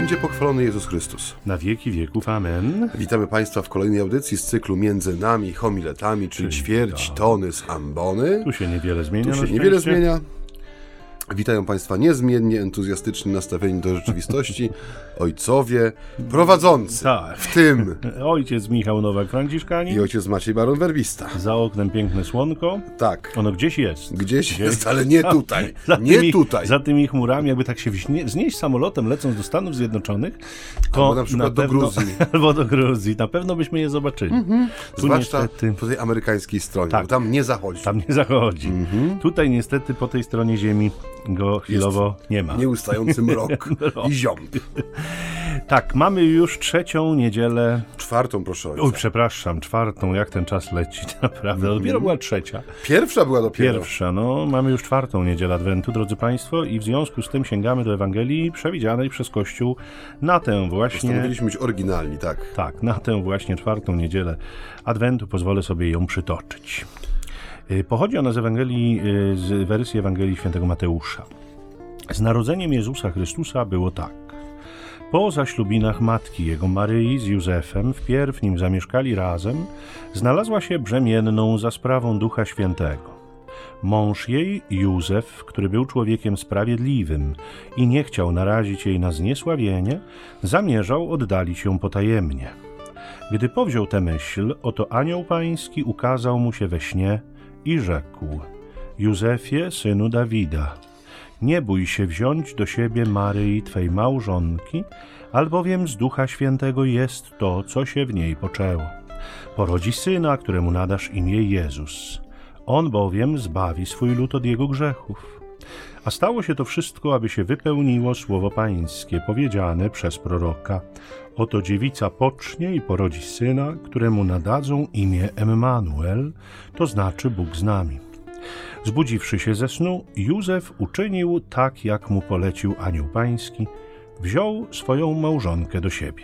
będzie pochwalony Jezus Chrystus. Na wieki wieków, amen. Witamy Państwa w kolejnej audycji z cyklu Między nami homiletami, czyli, Czyli ćwierć tak. tony z ambony. Tu się niewiele zmienia. Tu się niewiele zmienia. Witają Państwa niezmiennie entuzjastycznie nastawieni do rzeczywistości, ojcowie prowadzący, Tak. w tym Ojciec Michał Nowak-Franciszkanin. i ojciec Maciej Baron Werbista. Za oknem piękne słonko. Tak, Ono gdzieś jest. gdzieś jest, ale nie tutaj, Za nie tymi, tutaj. Za tymi chmurami, jakby tak się wśnie, wznieść samolotem lecąc do Stanów Zjednoczonych, to Albo na przykład do Gruzji. albo do Gruzji. Na pewno byśmy je zobaczyli. Tu Zwłaszcza niestety po tej amerykańskiej stronie, Tak. bo tam nie zachodzi. tam nie zachodzi. Mhm. Tutaj niestety po tej stronie ziemi go chwilowo nie ma. Nieustający mrok i ziąb. Tak, mamy już trzecią niedzielę Czwartą, proszę ojca. Oj, przepraszam, czwartą, jak ten czas leci, naprawdę. Dopiero była trzecia. Pierwsza była dopiero. Pierwsza, no, mamy już czwartą niedzielę Adwentu, drodzy Państwo, i w związku z tym sięgamy do Ewangelii przewidzianej przez Kościół na tę właśnie. Postanowiliśmy być oryginalni, tak. Tak, na tę właśnie czwartą niedzielę Adwentu pozwolę sobie ją przytoczyć. Y, Pochodzi ona z Ewangelii, y, z wersji Ewangelii świętego Mateusza. Z narodzeniem Jezusa Chrystusa było tak. Po zaślubinach matki jego Maryi z Józefem, wpierw nim zamieszkali razem, znalazła się brzemienną za sprawą Ducha Świętego. Mąż jej, Józef, który był człowiekiem sprawiedliwym i nie chciał narazić jej na zniesławienie, zamierzał oddalić ją potajemnie. Gdy powziął tę myśl, oto anioł pański ukazał mu się we śnie i rzekł: Józefie, synu Dawida, nie bój się wziąć do siebie Maryi, twej małżonki, albowiem z Ducha Świętego jest to, co się w niej poczęło. Porodzi syna, któremu nadasz imię Jezus. On bowiem zbawi swój lud od jego grzechów. A stało się to wszystko, aby się wypełniło słowo pańskie, powiedziane przez proroka. Oto dziewica pocznie i porodzi syna, któremu nadadzą imię Emmanuel, to znaczy Bóg z nami. Zbudziwszy się ze snu, Józef uczynił tak, jak mu polecił anioł pański, wziął swoją małżonkę do siebie.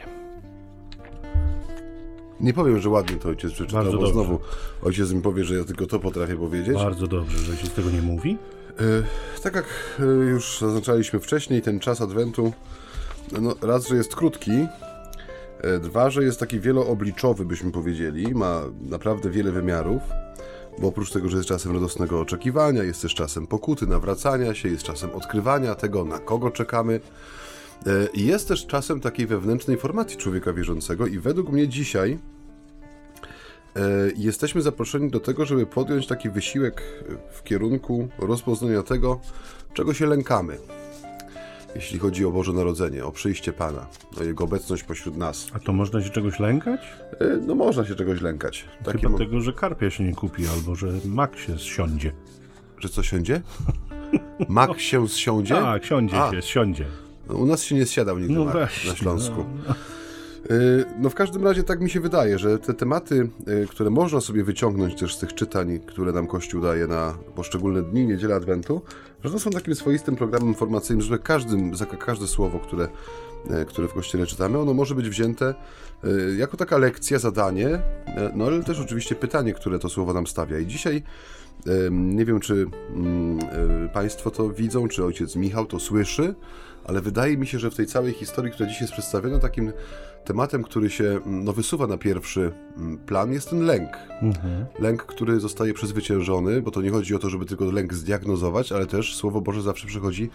Nie powiem, że ładnie to ojciec przeczytał, Bardzo bo dobrze. znowu ojciec mi powie, że ja tylko to potrafię powiedzieć. Bardzo dobrze, że się z tego nie mówi. E, tak jak e, już zaznaczaliśmy wcześniej, ten czas Adwentu, no, raz, że jest krótki, e, dwa, że jest taki wieloobliczowy, byśmy powiedzieli, ma naprawdę wiele wymiarów, bo oprócz tego, że jest czasem radosnego oczekiwania, jest też czasem pokuty, nawracania się, jest czasem odkrywania tego, na kogo czekamy. Jest też czasem takiej wewnętrznej formacji człowieka wierzącego i według mnie dzisiaj jesteśmy zaproszeni do tego, żeby podjąć taki wysiłek w kierunku rozpoznania tego, czego się lękamy. Jeśli chodzi o Boże Narodzenie, o przyjście Pana, o Jego obecność pośród nas. A to można się czegoś lękać? E, No można się czegoś lękać. Takie Chyba tego, że karpia się nie kupi, albo że mak się zsiądzie. Że co siądzie? Mak się zsiądzie? Tak, siądzie A. się, siądzie. No, u nas się nie zsiadał nigdy No mak na Śląsku. no. Y, No w każdym razie tak mi się wydaje, że te tematy, y, które można sobie wyciągnąć też z tych czytań, które nam Kościół daje na poszczególne dni, niedzielę Adwentu, że są takim swoistym programem informacyjnym, że każdym, każde słowo, które, y, które w Kościele czytamy, ono może być wzięte jako taka lekcja, zadanie, no ale też oczywiście pytanie, które to słowo nam stawia. I dzisiaj nie wiem, czy mm, Państwo to widzą, czy ojciec Michał to słyszy, ale wydaje mi się, że w tej całej historii, która dzisiaj jest przedstawiona, takim tematem, który się mm, no, wysuwa na pierwszy mm, plan, jest ten lęk. Mhm. Lęk, który zostaje przezwyciężony, bo to nie chodzi o to, żeby tylko lęk zdiagnozować, ale też Słowo Boże zawsze przychodzi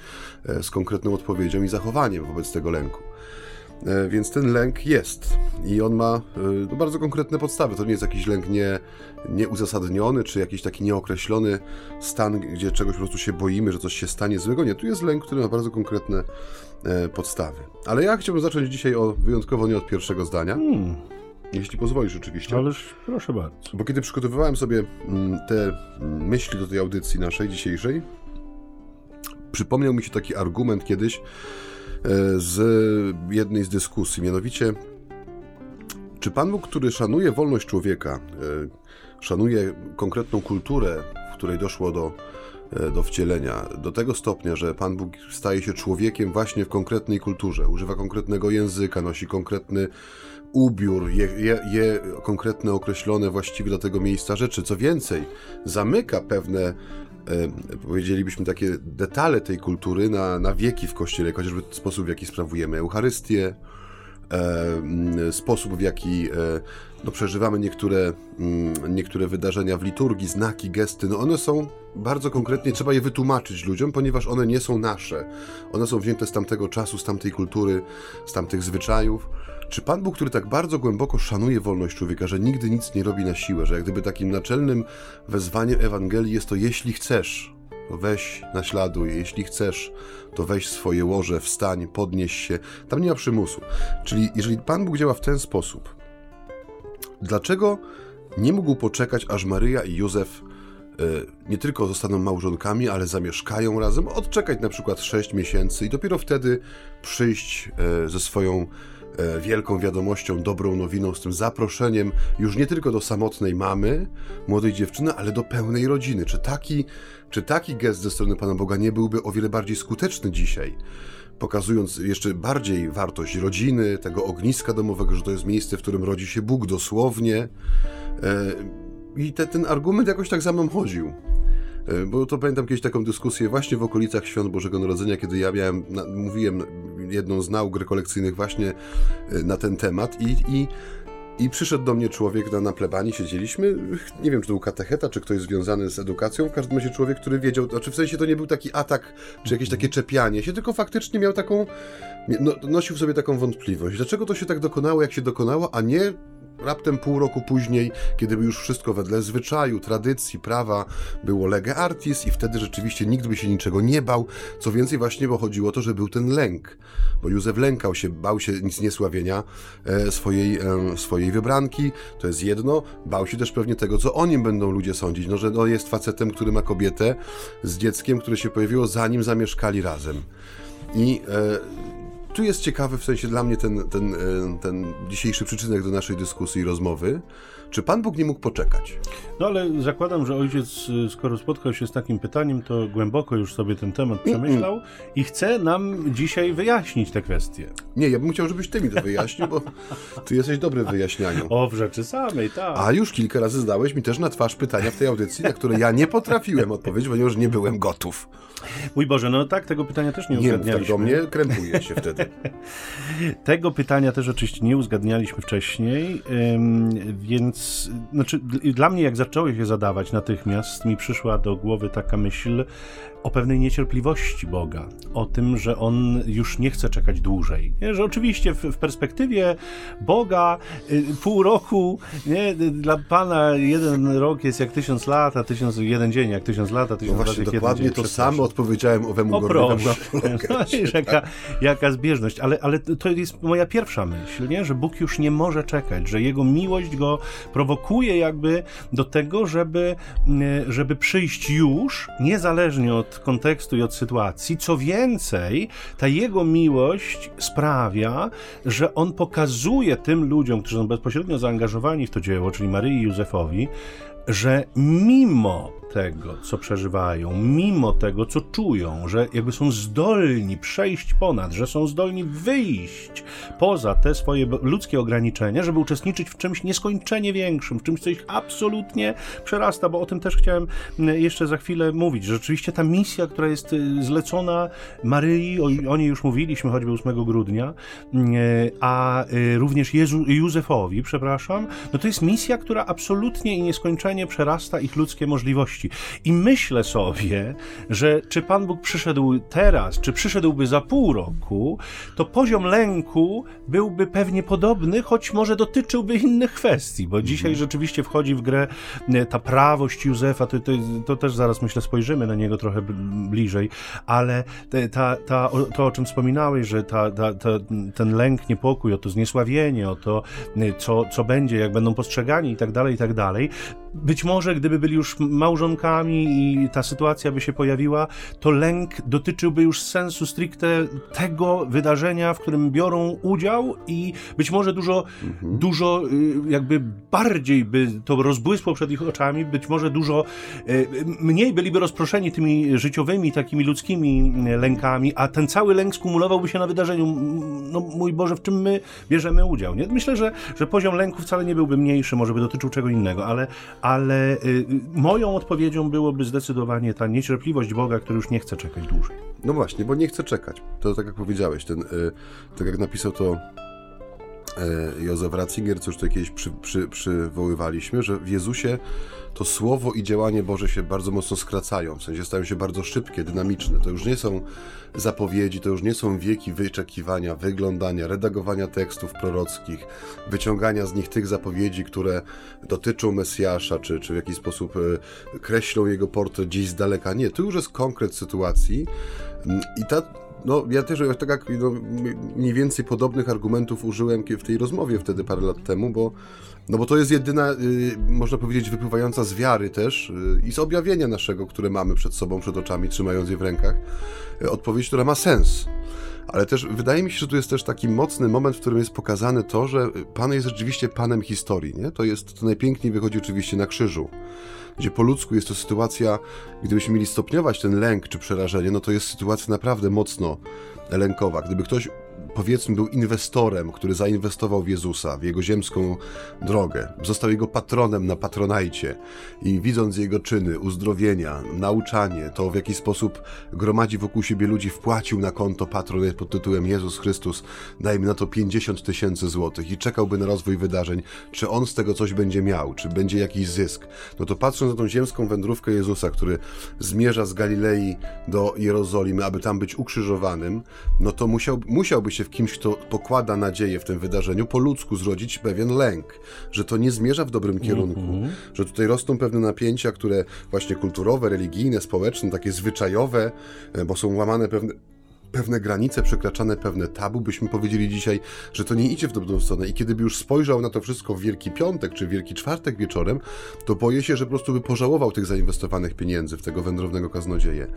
e, z konkretną odpowiedzią i zachowaniem wobec tego lęku. E, Więc ten lęk jest i on ma e, no, bardzo konkretne podstawy. To nie jest jakiś lęk nie, nieuzasadniony, czy jakiś taki nieokreślony stan, gdzie czegoś po prostu się boimy, że coś się stanie złego. Nie, tu jest lęk, który ma bardzo konkretne podstawy. Ale ja chciałbym zacząć dzisiaj o, wyjątkowo nie od pierwszego zdania, Hmm, jeśli pozwolisz oczywiście. ależ proszę bardzo. Bo kiedy przygotowywałem sobie mm, te mm, myśli do tej audycji naszej dzisiejszej, przypomniał mi się taki argument kiedyś e, z jednej z dyskusji, mianowicie czy Pan Bóg, który szanuje wolność człowieka, e, szanuje konkretną kulturę, w której doszło do, e, do wcielenia, do tego stopnia, że Pan Bóg staje się człowiekiem właśnie w konkretnej kulturze, używa konkretnego języka, nosi konkretny ubiór, je, je, je konkretne, określone właściwie dla tego miejsca rzeczy. Co więcej, zamyka pewne e, powiedzielibyśmy, takie detale tej kultury na, na wieki w Kościele, chociażby sposób, w jaki sprawujemy Eucharystię, e, sposób, w jaki e, no, przeżywamy niektóre, mm, niektóre wydarzenia w liturgii, znaki, gesty, no one są bardzo konkretnie, trzeba je wytłumaczyć ludziom, ponieważ one nie są nasze. One są wzięte z tamtego czasu, z tamtej kultury, z tamtych zwyczajów. Czy Pan Bóg, który tak bardzo głęboko szanuje wolność człowieka, że nigdy nic nie robi na siłę, że jak gdyby takim naczelnym wezwaniem Ewangelii jest to jeśli chcesz, weź, naśladuj, jeśli chcesz, to weź swoje łoże, wstań, podnieś się. Tam nie ma przymusu. Czyli jeżeli Pan Bóg działa w ten sposób, dlaczego nie mógł poczekać, aż Maryja i Józef e, nie tylko zostaną małżonkami, ale zamieszkają razem, odczekać na przykład 6 miesięcy i dopiero wtedy przyjść e, ze swoją e, wielką wiadomością, dobrą nowiną, z tym zaproszeniem już nie tylko do samotnej mamy, młodej dziewczyny, ale do pełnej rodziny. Czy taki, czy taki gest ze strony Pana Boga nie byłby o wiele bardziej skuteczny dzisiaj? Pokazując jeszcze bardziej wartość rodziny, tego ogniska domowego, że to jest miejsce, w którym rodzi się Bóg dosłownie. I te, ten argument jakoś tak za mną chodził. E, bo to pamiętam kiedyś taką dyskusję właśnie w okolicach Świąt Bożego Narodzenia, kiedy ja miałem, mówiłem jedną z nauk rekolekcyjnych właśnie e, na ten temat i, i, i przyszedł do mnie człowiek na, na plebanii, siedzieliśmy, nie wiem czy to był katecheta, czy ktoś związany z edukacją, w każdym razie człowiek, który wiedział, znaczy w sensie to nie był taki atak, czy jakieś takie czepianie się, tylko faktycznie miał taką, no, nosił w sobie taką wątpliwość. Dlaczego to się tak dokonało, jak się dokonało, a nie raptem pół roku później, kiedy już wszystko wedle zwyczaju, tradycji, prawa było lege artis i wtedy rzeczywiście nikt by się niczego nie bał. Co więcej, właśnie bo chodziło o to, że był ten lęk, bo Józef lękał się, bał się nic niesławienia e, swojej, e, swojej wybranki, to jest jedno, bał się też pewnie tego, co o nim będą ludzie sądzić, no że no, jest facetem, który ma kobietę z dzieckiem, które się pojawiło zanim zamieszkali razem. I e, tu jest ciekawy w sensie dla mnie ten, ten, e, ten dzisiejszy przyczynek do naszej dyskusji i rozmowy. Czy Pan Bóg nie mógł poczekać? No ale zakładam, że ojciec, e, skoro spotkał się z takim pytaniem, to głęboko już sobie ten temat przemyślał mm -mm. i chce nam dzisiaj wyjaśnić te kwestie. Nie, ja bym chciał, żebyś ty mi to wyjaśnił, bo ty jesteś dobry w wyjaśnianiu. O, w rzeczy samej, tak. A już kilka razy zdałeś mi też na twarz pytania w tej audycji, na które ja nie potrafiłem odpowiedzieć, ponieważ nie byłem gotów. Mój Boże, no tak, tego pytania też nie, nie uzgadnialiśmy. Nie, tak do mnie krępuje się wtedy. tego pytania też oczywiście nie uzgadnialiśmy wcześniej, więc znaczy, dla mnie jak zacząłeś je zadawać natychmiast, mi przyszła do głowy taka myśl, o pewnej niecierpliwości Boga, o tym, że On już nie chce czekać dłużej. Nie? Że oczywiście w, w perspektywie Boga y, pół roku, nie? dla Pana jeden rok jest jak tysiąc lat, a tysiąc, jeden dzień jak tysiąc lat, a tysiąc no właśnie, lat jak dokładnie to samo odpowiedziałem owemu o proszę. No, jaka, jaka zbieżność. Ale, ale to jest moja pierwsza myśl, nie? że Bóg już nie może czekać, że Jego miłość go prowokuje jakby do tego, żeby, y, żeby przyjść już, niezależnie od od kontekstu i od sytuacji. Co więcej, ta jego miłość sprawia, że on pokazuje tym ludziom, którzy są bezpośrednio zaangażowani w to dzieło, czyli Maryi i Józefowi, że mimo tego, co przeżywają, mimo tego, co czują, że jakby są zdolni przejść ponad, że są zdolni wyjść poza te swoje ludzkie ograniczenia, żeby uczestniczyć w czymś nieskończenie większym, w czymś, co ich absolutnie przerasta, bo o tym też chciałem jeszcze za chwilę mówić. Rzeczywiście ta misja, która jest y, zlecona Maryi, o, o niej już mówiliśmy choćby 8 grudnia, y, a y, również Jezu, Józefowi, przepraszam, no to jest misja, która absolutnie i nieskończenie przerasta ich ludzkie możliwości. I myślę sobie, że czy Pan Bóg przyszedł teraz, czy przyszedłby za pół roku, to poziom lęku byłby pewnie podobny, choć może dotyczyłby innych kwestii, bo dzisiaj mhm. rzeczywiście wchodzi w grę e, ta prawość Józefa, to, to, to też zaraz myślę spojrzymy na niego trochę bliżej, ale ta, ta, to, o czym wspominałeś, że ta, ta, ta, ten lęk, niepokój, o to zniesławienie, o to, e, co, co będzie, jak będą postrzegani i tak dalej, i tak dalej, być może gdyby byli już małżonkami i ta sytuacja by się pojawiła, to lęk dotyczyłby już sensu stricte tego wydarzenia, w którym biorą udział i być może dużo, mhm. dużo y, jakby bardziej by to rozbłysło przed ich oczami, być może dużo y, mniej byliby rozproszeni tymi życiowymi, takimi ludzkimi y, lękami, a ten cały lęk skumulowałby się na wydarzeniu, no mój Boże, w czym my bierzemy udział. Nie? Myślę, że, że poziom lęku wcale nie byłby mniejszy, może by dotyczył czego innego, ale, ale y, moją odpowiedzią byłoby zdecydowanie ta niecierpliwość Boga, który już nie chce czekać dłużej. No właśnie, bo nie chce czekać. To tak jak powiedziałeś, ten, y, tak jak napisał to y, Józef Ratzinger, co już tutaj kiedyś przy, przy, przywoływaliśmy, że w Jezusie to słowo i działanie Boże się bardzo mocno skracają, w sensie stają się bardzo szybkie, dynamiczne. To już nie są zapowiedzi, to już nie są wieki wyczekiwania, wyglądania, redagowania tekstów prorockich, wyciągania z nich tych zapowiedzi, które dotyczą Mesjasza, czy, czy w jakiś sposób e, kreślą jego portret gdzieś z daleka. Nie, to już jest konkret sytuacji i ta no, ja też tak jak no, mniej więcej podobnych argumentów użyłem w tej rozmowie wtedy parę lat temu, bo, no bo to jest jedyna, y, można powiedzieć, wypływająca z wiary też y, i z objawienia naszego, które mamy przed sobą, przed oczami, trzymając je w rękach, y, odpowiedź, która ma sens. Ale też wydaje mi się, że tu jest też taki mocny moment, w którym jest pokazane to, że Pan jest rzeczywiście Panem historii. Nie? To jest, to najpiękniej wychodzi oczywiście na krzyżu gdzie po ludzku jest to sytuacja, gdybyśmy mieli stopniować ten lęk czy przerażenie, no to jest sytuacja naprawdę mocno lękowa. Gdyby ktoś powiedzmy, był inwestorem, który zainwestował w Jezusa, w jego ziemską drogę, został jego patronem na patronajcie i widząc jego czyny, uzdrowienia, nauczanie, to w jaki sposób gromadzi wokół siebie ludzi, wpłacił na konto patronet pod tytułem Jezus Chrystus, dajmy na to 50 tysięcy złotych i czekałby na rozwój wydarzeń, czy on z tego coś będzie miał, czy będzie jakiś zysk, no to patrząc na tą ziemską wędrówkę Jezusa, który zmierza z Galilei do Jerozolimy, aby tam być ukrzyżowanym, no to musiał, musiałby się w kimś, kto pokłada nadzieję w tym wydarzeniu, po ludzku zrodzić pewien lęk, że to nie zmierza w dobrym kierunku, mm -hmm. że tutaj rosną pewne napięcia, które właśnie kulturowe, religijne, społeczne, takie zwyczajowe, e, bo są łamane pewne pewne granice, przekraczane pewne tabu, byśmy powiedzieli dzisiaj, że to nie idzie w dobrą stronę. I kiedy by już spojrzał na to wszystko w Wielki Piątek czy Wielki Czwartek wieczorem, to boję się, że po prostu by pożałował tych zainwestowanych pieniędzy w tego wędrownego kaznodzieję.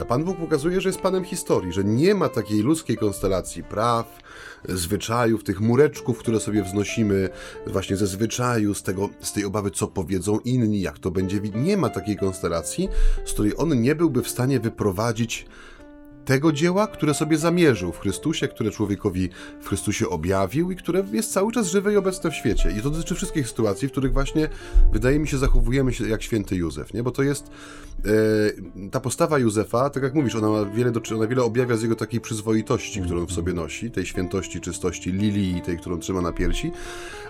A Pan Bóg pokazuje, że jest Panem historii, że nie ma takiej ludzkiej konstelacji praw, zwyczajów, tych mureczków, które sobie wznosimy właśnie ze zwyczaju, z, tego, z tej obawy, co powiedzą inni, jak to będzie. Nie ma takiej konstelacji, z której on nie byłby w stanie wyprowadzić tego dzieła, które sobie zamierzył w Chrystusie, które człowiekowi w Chrystusie objawił i które jest cały czas żywe i obecne w świecie. I to dotyczy wszystkich sytuacji, w których właśnie, wydaje mi się, zachowujemy się jak święty Józef, nie? Bo to jest e, ta postawa Józefa, tak jak mówisz, ona ma wiele, do, ona wiele objawia z jego takiej przyzwoitości, którą w sobie nosi, tej świętości, czystości lilii, tej, którą trzyma na piersi,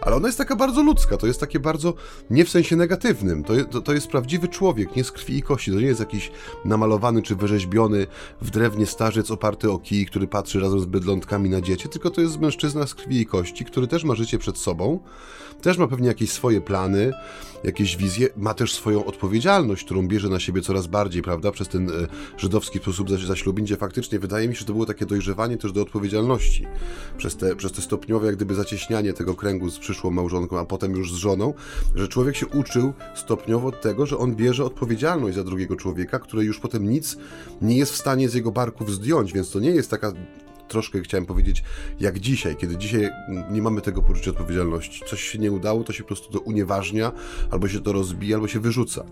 ale ona jest taka bardzo ludzka, to jest takie bardzo, nie w sensie negatywnym, to, to, to jest prawdziwy człowiek, nie z krwi i kości, to nie jest jakiś namalowany czy wyrzeźbiony w drewnie starzec oparty o kij, który patrzy razem z bydlątkami na dziecię, tylko to jest mężczyzna z krwi i kości, który też ma życie przed sobą, też ma pewnie jakieś swoje plany, jakieś wizje, ma też swoją odpowiedzialność, którą bierze na siebie coraz bardziej, prawda, przez ten e, żydowski sposób zaślubin, gdzie faktycznie wydaje mi się, że to było takie dojrzewanie też do odpowiedzialności, przez te, przez te stopniowe jak gdyby zacieśnianie tego kręgu z przyszłą małżonką, a potem już z żoną, że człowiek się uczył stopniowo tego, że on bierze odpowiedzialność za drugiego człowieka, który już potem nic nie jest w stanie z jego barków zdjąć, więc to nie jest taka troszkę chciałem powiedzieć, jak dzisiaj, kiedy dzisiaj nie mamy tego poczucia odpowiedzialności. Coś się nie udało, to się po prostu to unieważnia, albo się to rozbija, albo się wyrzuca.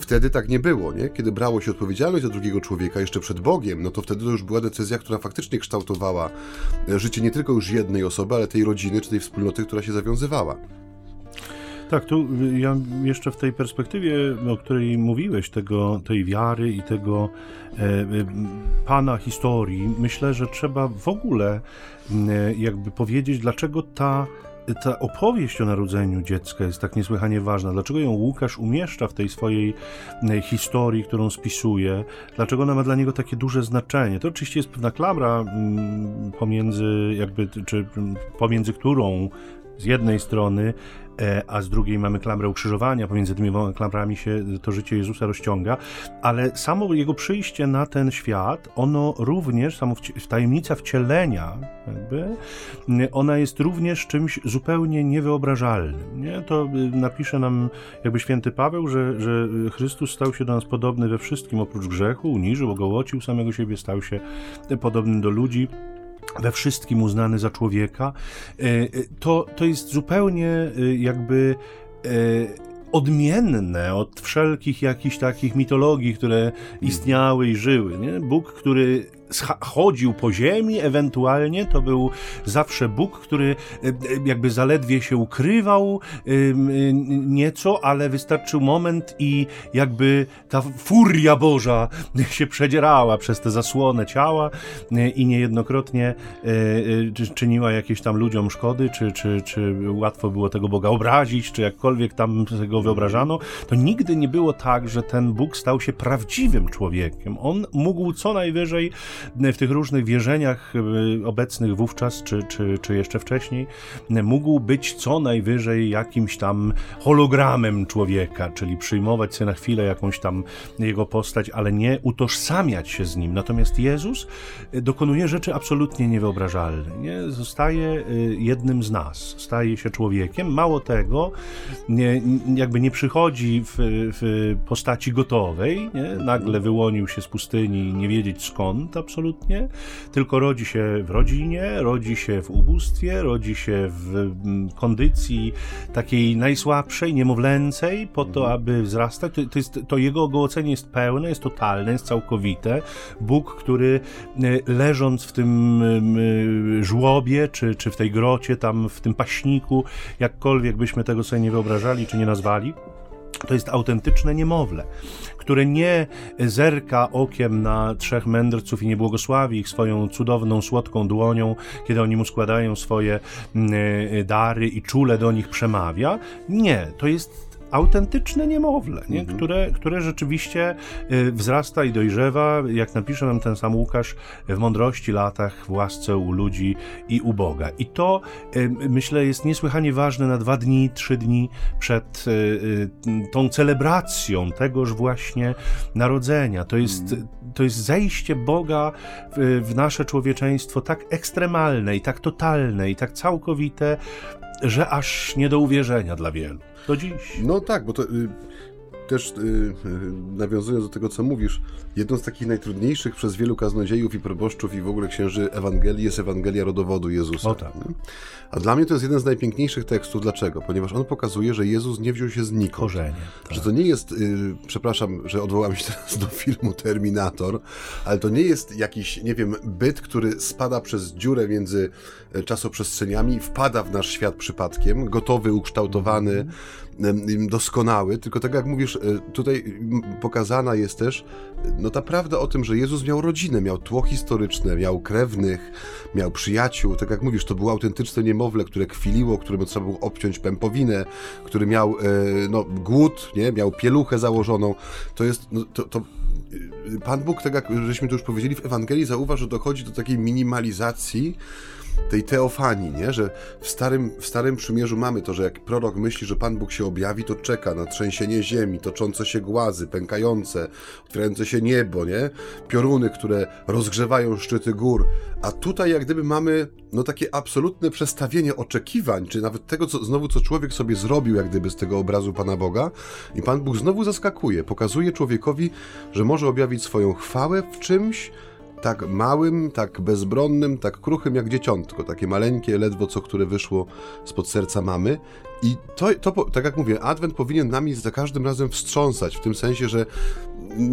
Wtedy tak nie było, nie? Kiedy brało się odpowiedzialność za drugiego człowieka jeszcze przed Bogiem, no to wtedy to już była decyzja, która faktycznie kształtowała e, życie nie tylko już jednej osoby, ale tej rodziny czy tej wspólnoty, która się zawiązywała. Tak, tu ja jeszcze w tej perspektywie, o której mówiłeś, tego, tej wiary i tego e, e, pana historii, myślę, że trzeba w ogóle e, jakby powiedzieć, dlaczego ta ta opowieść o narodzeniu dziecka jest tak niesłychanie ważna. Dlaczego ją Łukasz umieszcza w tej swojej e, historii, którą spisuje? Dlaczego ona ma dla niego takie duże znaczenie? To oczywiście jest pewna klamra pomiędzy, jakby, czy pomiędzy którą z jednej strony a z drugiej mamy klamrę ukrzyżowania, pomiędzy tymi klamrami się to życie Jezusa rozciąga, ale samo jego przyjście na ten świat, ono również, samo tajemnica wcielenia, jakby, ona jest również czymś zupełnie niewyobrażalnym. Nie? To y, napisze nam jakby święty Paweł, że, że Chrystus stał się do nas podobny we wszystkim oprócz grzechu, uniżył, ogołocił samego siebie, stał się podobny do ludzi we wszystkim uznany za człowieka, e, e, to, to jest zupełnie e, jakby odmienne od wszelkich jakichś takich mitologii, które istniały i żyły. Nie? Bóg, który chodził po ziemi, ewentualnie to był zawsze Bóg, który jakby zaledwie się ukrywał nieco, ale wystarczył moment i jakby ta furia Boża się przedzierała przez tę zasłonę ciała i niejednokrotnie czyniła jakieś tam ludziom szkody, czy, czy, czy łatwo było tego Boga obrazić, czy jakkolwiek tam tego wyobrażano, to nigdy nie było tak, że ten Bóg stał się prawdziwym człowiekiem. On mógł co najwyżej w tych różnych wierzeniach e, obecnych wówczas, czy, czy, czy jeszcze wcześniej, mógł być co najwyżej jakimś tam hologramem człowieka, czyli przyjmować sobie na chwilę jakąś tam jego postać, ale nie utożsamiać się z nim. Natomiast Jezus e, dokonuje rzeczy absolutnie niewyobrażalne. Nie? Zostaje e, jednym z nas, staje się człowiekiem. Mało tego, nie, jakby nie przychodzi w, w postaci gotowej, nie? nagle wyłonił się z pustyni, nie wiedzieć skąd absolutnie, tylko rodzi się w rodzinie, rodzi się w ubóstwie, rodzi się w mm, kondycji takiej najsłabszej, niemowlęcej, po to, mhm. aby wzrastać. To, to, jest, to jego ogołocenie jest pełne, jest totalne, jest całkowite. Bóg, który e, leżąc w tym e, żłobie, czy, czy w tej grocie, tam w tym paśniku, jakkolwiek byśmy tego sobie nie wyobrażali, czy nie nazwali, to jest autentyczne niemowlę, które nie zerka okiem na trzech mędrców i nie błogosławi ich swoją cudowną, słodką dłonią, kiedy oni mu składają swoje mm, e, dary i czule do nich przemawia. Nie, to jest autentyczne niemowlę, nie? Mhm. Które, które rzeczywiście y, wzrasta i dojrzewa, jak napisze nam ten sam Łukasz, w mądrości latach, w łasce u ludzi i u Boga. I to y, myślę jest niesłychanie ważne na dwa dni, trzy dni przed y, tą celebracją tegoż właśnie narodzenia. To jest, mhm. to jest zejście Boga w, w nasze człowieczeństwo tak ekstremalne i tak totalne i tak całkowite, że aż nie do uwierzenia dla wielu. Do dziś. No tak, bo to y, też y, y, nawiązując do tego, co mówisz, jedną z takich najtrudniejszych przez wielu kaznodziejów i proboszczów i w ogóle księży Ewangelii jest Ewangelia rodowodu Jezusa. O tak. A dla mnie to jest jeden z najpiękniejszych tekstów. Dlaczego? Ponieważ on pokazuje, że Jezus nie wziął się znikąd. Korzenie. Tak. Że to nie jest, y, przepraszam, że odwołam się teraz do filmu Terminator, ale to nie jest jakiś, nie wiem, byt, który spada przez dziurę między e, czasoprzestrzeniami, wpada w nasz świat przypadkiem, gotowy, ukształtowany, mm doskonały, tylko tak jak mówisz, e, tutaj pokazana jest też no ta prawda o tym, że Jezus miał rodzinę, miał tło historyczne, miał krewnych, miał przyjaciół, tak jak mówisz, to było autentyczne niemowlę, które kwiliło, któremu trzeba było obciąć pępowinę, który miał e, no, głód, nie? miał pieluchę założoną, to jest, no, to, to Pan Bóg, tak jak żeśmy tu już powiedzieli w Ewangelii, zauważ, że dochodzi do takiej minimalizacji tej teofanii, nie? że w starym, w starym przymierzu mamy to, że jak prorok myśli, że Pan Bóg się objawi, to czeka na trzęsienie ziemi, toczące się głazy, pękające, otwierające się niebo, nie? pioruny, które rozgrzewają szczyty gór. A tutaj jak gdyby mamy no takie absolutne przestawienie oczekiwań, czy nawet tego, co, znowu co człowiek sobie zrobił jak gdyby z tego obrazu Pana Boga i Pan Bóg znowu zaskakuje, pokazuje człowiekowi, że może objawić swoją chwałę w czymś, tak małym, tak bezbronnym, tak kruchym jak dzieciątko, takie maleńkie, ledwo co, które wyszło spod serca mamy. I to, to, tak jak mówię, Adwent powinien nami za każdym razem wstrząsać, w tym sensie, że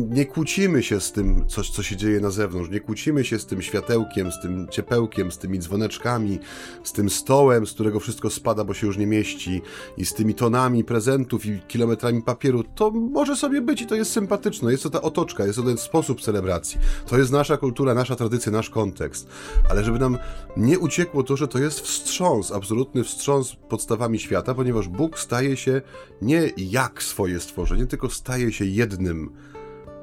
nie kłócimy się z tym, coś, co się dzieje na zewnątrz, nie kłócimy się z tym światełkiem, z tym ciepełkiem, z tymi dzwoneczkami, z tym stołem, z którego wszystko spada, bo się już nie mieści, i z tymi tonami prezentów i kilometrami papieru. To może sobie być i to jest sympatyczne, jest to ta otoczka, jest to ten sposób celebracji. To jest nasza kultura, nasza tradycja, nasz kontekst. Ale żeby nam nie uciekło to, że to jest wstrząs, absolutny wstrząs podstawami świata, ponieważ Bóg staje się nie jak swoje stworzenie, tylko staje się jednym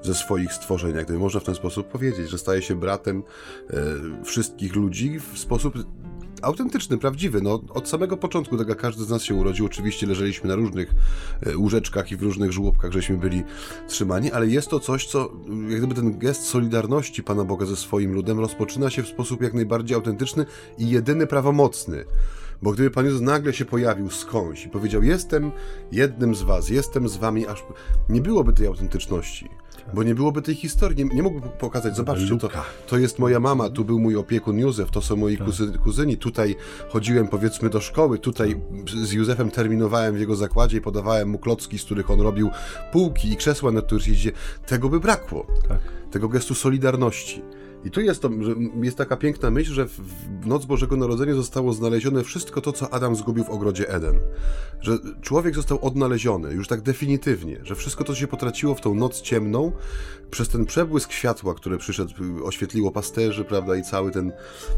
ze swoich stworzeń, jak gdyby można w ten sposób powiedzieć, że staje się bratem e, wszystkich ludzi w sposób autentyczny, prawdziwy. No, od samego początku, tak jak każdy z nas się urodził, oczywiście leżeliśmy na różnych e, łóżeczkach i w różnych żłobkach, żeśmy byli trzymani, ale jest to coś, co, jak gdyby ten gest solidarności Pana Boga ze swoim ludem rozpoczyna się w sposób jak najbardziej autentyczny i jedyny prawomocny. Bo gdyby Pan Jezus nagle się pojawił skądś i powiedział: Jestem jednym z Was, jestem z Wami, aż nie byłoby tej autentyczności. Bo nie byłoby tej historii, nie, nie mógłby pokazać, zobaczcie, to, to jest moja mama, tu był mój opiekun Józef, to są moi tak. kuzy, kuzyni, tutaj chodziłem powiedzmy do szkoły, tutaj z Józefem terminowałem w jego zakładzie i podawałem mu klocki, z których on robił półki i krzesła, na których jeździ. Tego by brakło. Tak. Tego gestu solidarności. I tu jest, to, jest taka piękna myśl, że w noc Bożego Narodzenia zostało znalezione wszystko to, co Adam zgubił w ogrodzie Eden. Że człowiek został odnaleziony, już tak definitywnie, że wszystko to się potraciło w tą noc ciemną, przez ten przebłysk światła, który przyszedł, oświetliło pasterzy, prawda, i cały ten,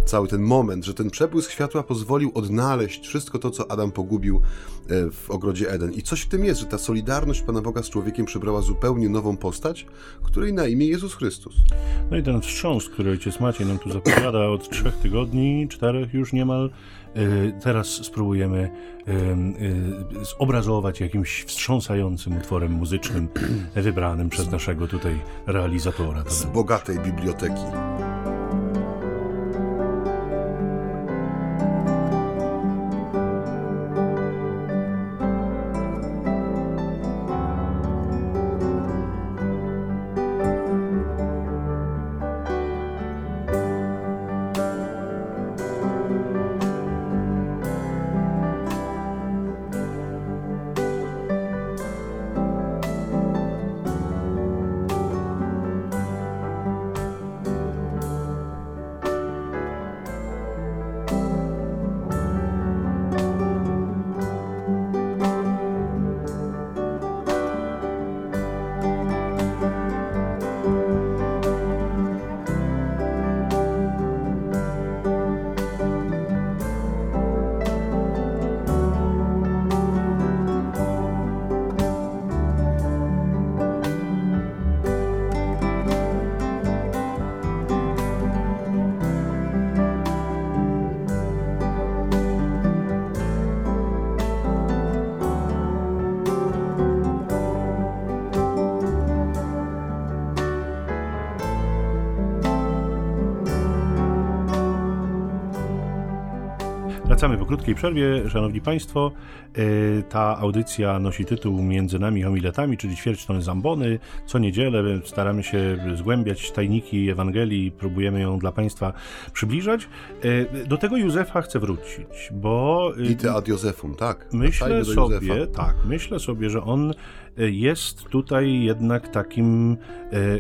cały ten moment, że ten przebłysk światła pozwolił odnaleźć wszystko to, co Adam pogubił e, w ogrodzie Eden. I coś w tym jest, że ta solidarność Pana Boga z człowiekiem przybrała zupełnie nową postać, której na imię Jezus Chrystus. No i ten wstrząs, który ojciec Maciej nam tu zapowiada od trzech tygodni, czterech już niemal, e, teraz spróbujemy e, zobrazować jakimś wstrząsającym utworem muzycznym wybranym przez naszego tutaj realizatora. Z bogatej biblioteki. Wracamy po krótkiej przerwie. Szanowni Państwo, e, ta audycja nosi tytuł Między nami homiletami, czyli ćwierć tony zambony. Co niedzielę staramy się zgłębiać tajniki Ewangelii, próbujemy ją dla Państwa przybliżać. E, do tego Józefa chcę wrócić, bo... E, Ite ad Józefum, tak. Myślę sobie, tak, myślę sobie, że on jest tutaj jednak takim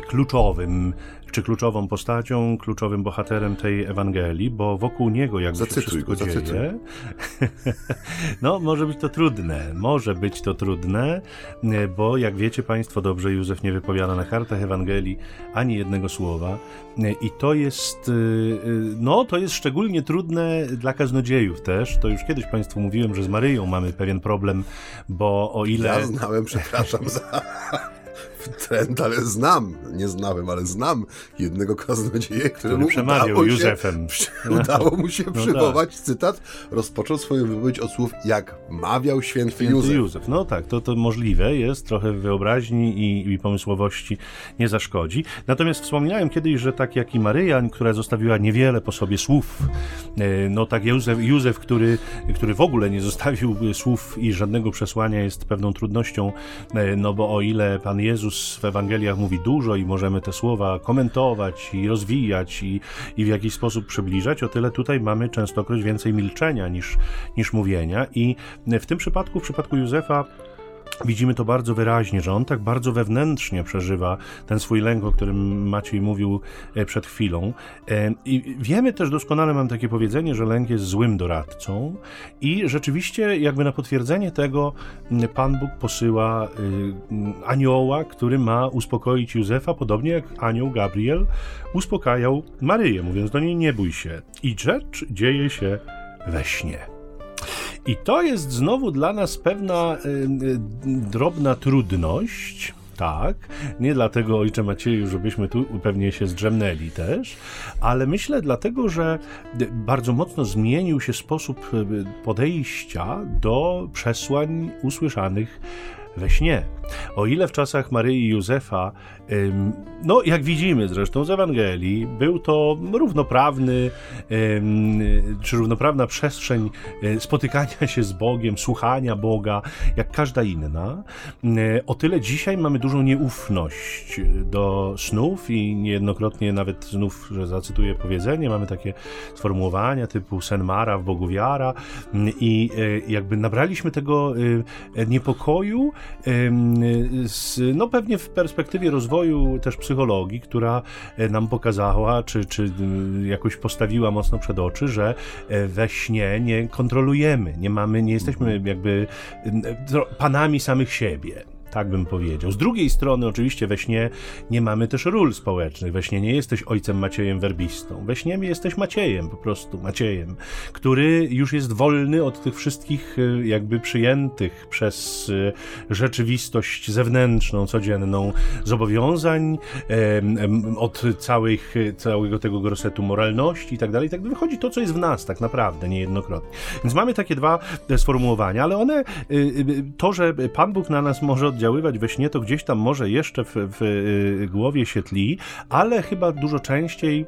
kluczowym czy kluczową postacią, kluczowym bohaterem tej Ewangelii, bo wokół niego jakby zacytuj się wszystko go, dzieje. no, może być to trudne, może być to trudne, bo jak wiecie Państwo dobrze, Józef nie wypowiada na kartach Ewangelii ani jednego słowa i to jest, y, no, to jest szczególnie trudne dla kaznodziejów też. To już kiedyś Państwu mówiłem, że z Maryją mamy pewien problem, bo o ile... Ja znałem, przepraszam za trend, ale znam, nie znałem, ale znam jednego kaznodzieję, któremu Który przemawiał udało Józefem. Się, udało mu się no przywołać tak. cytat, rozpoczął swoją wypowiedź od słów, jak mawiał święty, święty Józef. Józef. No tak, to, to możliwe jest, trochę wyobraźni i, i pomysłowości nie zaszkodzi. Natomiast wspominałem kiedyś, że tak jak i Maryja, która zostawiła niewiele po sobie słów, e, no tak Józef, Józef który, który w ogóle nie zostawił słów i żadnego przesłania jest pewną trudnością, e, no bo o ile Pan Jezus w Ewangeliach mówi dużo i możemy te słowa komentować i rozwijać i, i w jakiś sposób przybliżać, o tyle tutaj mamy częstokroć więcej milczenia niż, niż mówienia. I w tym przypadku, w przypadku Józefa Widzimy to bardzo wyraźnie, że on tak bardzo wewnętrznie przeżywa ten swój lęk, o którym Maciej mówił e, przed chwilą. E, I wiemy też doskonale, mam takie powiedzenie, że lęk jest złym doradcą, i rzeczywiście, jakby na potwierdzenie tego, Pan Bóg posyła y, anioła, który ma uspokoić Józefa, podobnie jak anioł Gabriel uspokajał Maryję, mówiąc do niej: Nie bój się. I rzecz dzieje się we śnie. I to jest znowu dla nas pewna y, y, drobna trudność. Tak, nie dlatego, ojcze Macieju, żebyśmy tu pewnie się zdrzemnęli też, ale myślę dlatego, że bardzo mocno zmienił się sposób y, podejścia do przesłań usłyszanych we śnie. O ile w czasach Maryi i Józefa, no jak widzimy zresztą z Ewangelii, był to równoprawny, czy równoprawna przestrzeń e, spotykania się z Bogiem, słuchania Boga, jak każda inna, o tyle dzisiaj mamy dużą nieufność do snów i niejednokrotnie nawet znów, że zacytuję powiedzenie, mamy takie sformułowania typu sen Mara w Bogu wiara. I e, jakby nabraliśmy tego niepokoju, z, no pewnie w perspektywie rozwoju też psychologii, która e, nam pokazała, czy, czy jakoś postawiła mocno przed oczy, że e, we śnie nie kontrolujemy, nie mamy, nie jesteśmy jakby panami samych siebie. Tak bym powiedział. Z drugiej strony, oczywiście, we śnie nie mamy też ról społecznych. We śnie nie jesteś ojcem Maciejem Werbistą. We śnie jesteś Maciejem, po prostu Maciejem, który już jest wolny od tych wszystkich, e, jakby przyjętych przez e, rzeczywistość zewnętrzną, codzienną zobowiązań, od całych, całego tego grosetu moralności i tak dalej. Tak wychodzi to, co jest w nas, tak naprawdę, niejednokrotnie. Więc mamy takie dwa sformułowania, ale one, e, to, że Pan Bóg na nas może oddziaływać we śnie, to gdzieś tam może jeszcze w, w y, głowie się tli, ale chyba dużo częściej